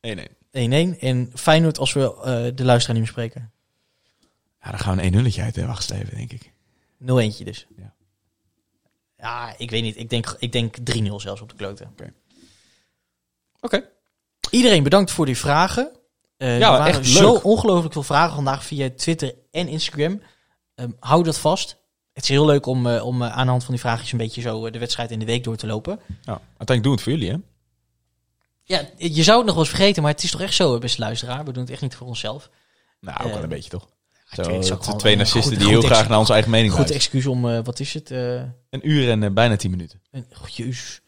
1-1. 1-1. En Feyenoord als we eh, de luisteraar niet meer spreken. 0-1 Ja, dan gaan we een 1-0 uit, hè, wacht Steven, denk ik. dus. Ja. Ja, ik weet niet. Ik denk, ik denk 3-0 zelfs op de kloten. Oké. Iedereen bedankt voor die vragen. Eh, Ja, er waren echt zo leuk. ongelooflijk veel vragen vandaag via Twitter en Instagram. Ehm, hou dat vast. Het is heel leuk om, eh, om eh, aan de hand van die vraagjes een beetje zo de wedstrijd in de week door te lopen. Ja, uiteindelijk doen we het voor jullie, hè? Ja, je zou het nog wel eens vergeten, maar het is toch echt zo, beste luisteraar. We doen het echt niet voor onszelf. Nou, ook wel een beetje, toch? Zo, twee een narcisten goed- die heel goed graag naar onze eigen mening Goed luisteren. excuus om, eh, wat is het? eh Een uur en eh, bijna 10 minuten. een, oh, jezus.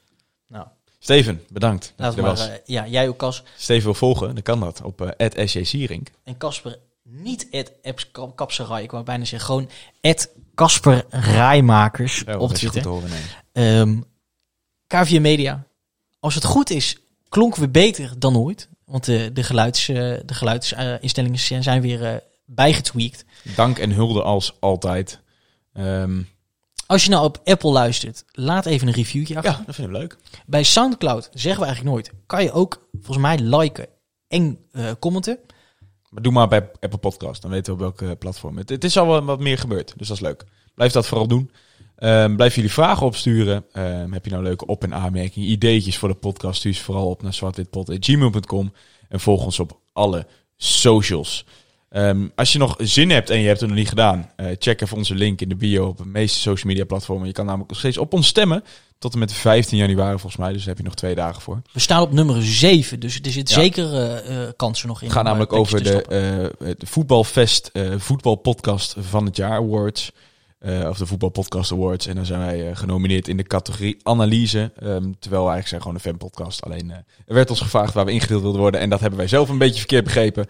Nou, Steven, bedankt. dat er maar, was. ja, jij ook, Cas. Steven wil volgen, dan kan dat op uh, SJ Sierink. En Casper, niet Kap- kapserij, ik wou bijna zeggen, gewoon het Casper Rijmakers Ja, op dat goed Twitter. horen. Nee. Ehm KVM Media. Als het goed is, klonken we beter dan ooit. Want de, de, geluids, de geluidsinstellingen zijn weer bijgetweakt. Dank en hulde als altijd. Ehm, Als je nou op Apple luistert, laat even een reviewtje achter. ja, dat vind ik leuk. Bij Soundcloud zeggen we eigenlijk nooit. Kan je ook volgens mij liken en eh, commenten. Maar doe maar bij Apple Podcast, dan weten we op welke platform. Het, het is al wel wat meer gebeurd, dus dat is leuk. Blijf dat vooral doen. Ehm, blijf jullie vragen opsturen. Ehm, heb je nou leuke op- en aanmerkingen, ideetjes voor de podcast? Stuur ze vooral op naar zwartwitpot.gmail.com en volg ons op alle socials. Ehm, als je nog zin hebt en je hebt het nog niet gedaan, eh, check even onze link in de bio op de meeste social media platformen. Je kan namelijk nog steeds op ons stemmen. Tot en met 15 januari volgens mij, dus daar heb je nog twee dagen voor. We staan op nummer 7, dus er zit Ja. zeker eh, eh, kansen nog in. Het gaat om, eh, namelijk over de, eh, de voetbalfest, voetbalpodcast van het jaar awards. Eh, of de voetbalpodcast awards. En dan zijn wij eh, genomineerd in de categorie analyse. Ehm, terwijl we eigenlijk zijn gewoon een fanpodcast. Alleen eh, er werd ons gevraagd waar we ingedeeld wilden worden. En dat hebben wij zelf een beetje verkeerd begrepen.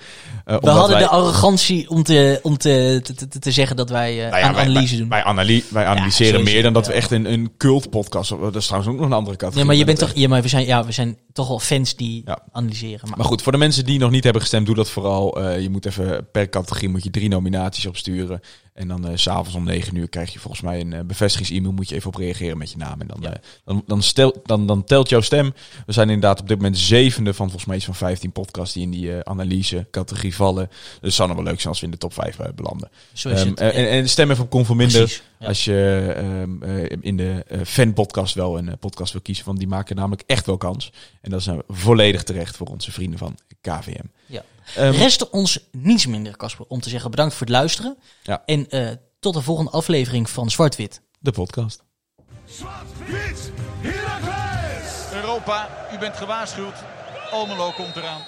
We hadden wij, de arrogantie om te, om te, te, te, zeggen dat wij Nou ja, aan wij- analyse wij, doen. Wij, analy- wij analyseren meer dan dat we ja. echt een, een cult podcast. Dat is trouwens ook nog een andere categorie. Nee, maar je bent toch, ja, maar we zijn, ja, we zijn toch wel fans die Ja. analyseren. Maar, Maar goed, voor de mensen die nog niet hebben gestemd, doe dat vooral. Je moet even per categorie moet je drie nominaties opsturen. En dan eh, s s'avonds om 9 uur krijg je volgens mij een eh, bevestigings-e-mail. Moet je even op reageren met je naam. En dan, Ja. eh, dan, dan, stel, dan, dan telt jouw stem. We zijn inderdaad op dit moment zevende van volgens mij iets van 15 podcasts die in die eh, analyse-categorie vallen. Dus het zou nog wel leuk zijn als we in de top 5 eh, belanden. zo is Ehm, het. en, en stem even op Conforminder. Ja. Als je ehm, eh, in de eh, fanpodcast wel een eh, podcast wil kiezen. Want die maken namelijk echt wel kans. En dat is nou volledig terecht voor onze vrienden van KVM. Ja. Ehm, Rest ons niets minder, Casper, om te zeggen bedankt voor het luisteren. Ja. En eh, tot de volgende aflevering van Zwart-Wit. de podcast. Zwart-wit! Europa, u bent gewaarschuwd. Almelo komt eraan.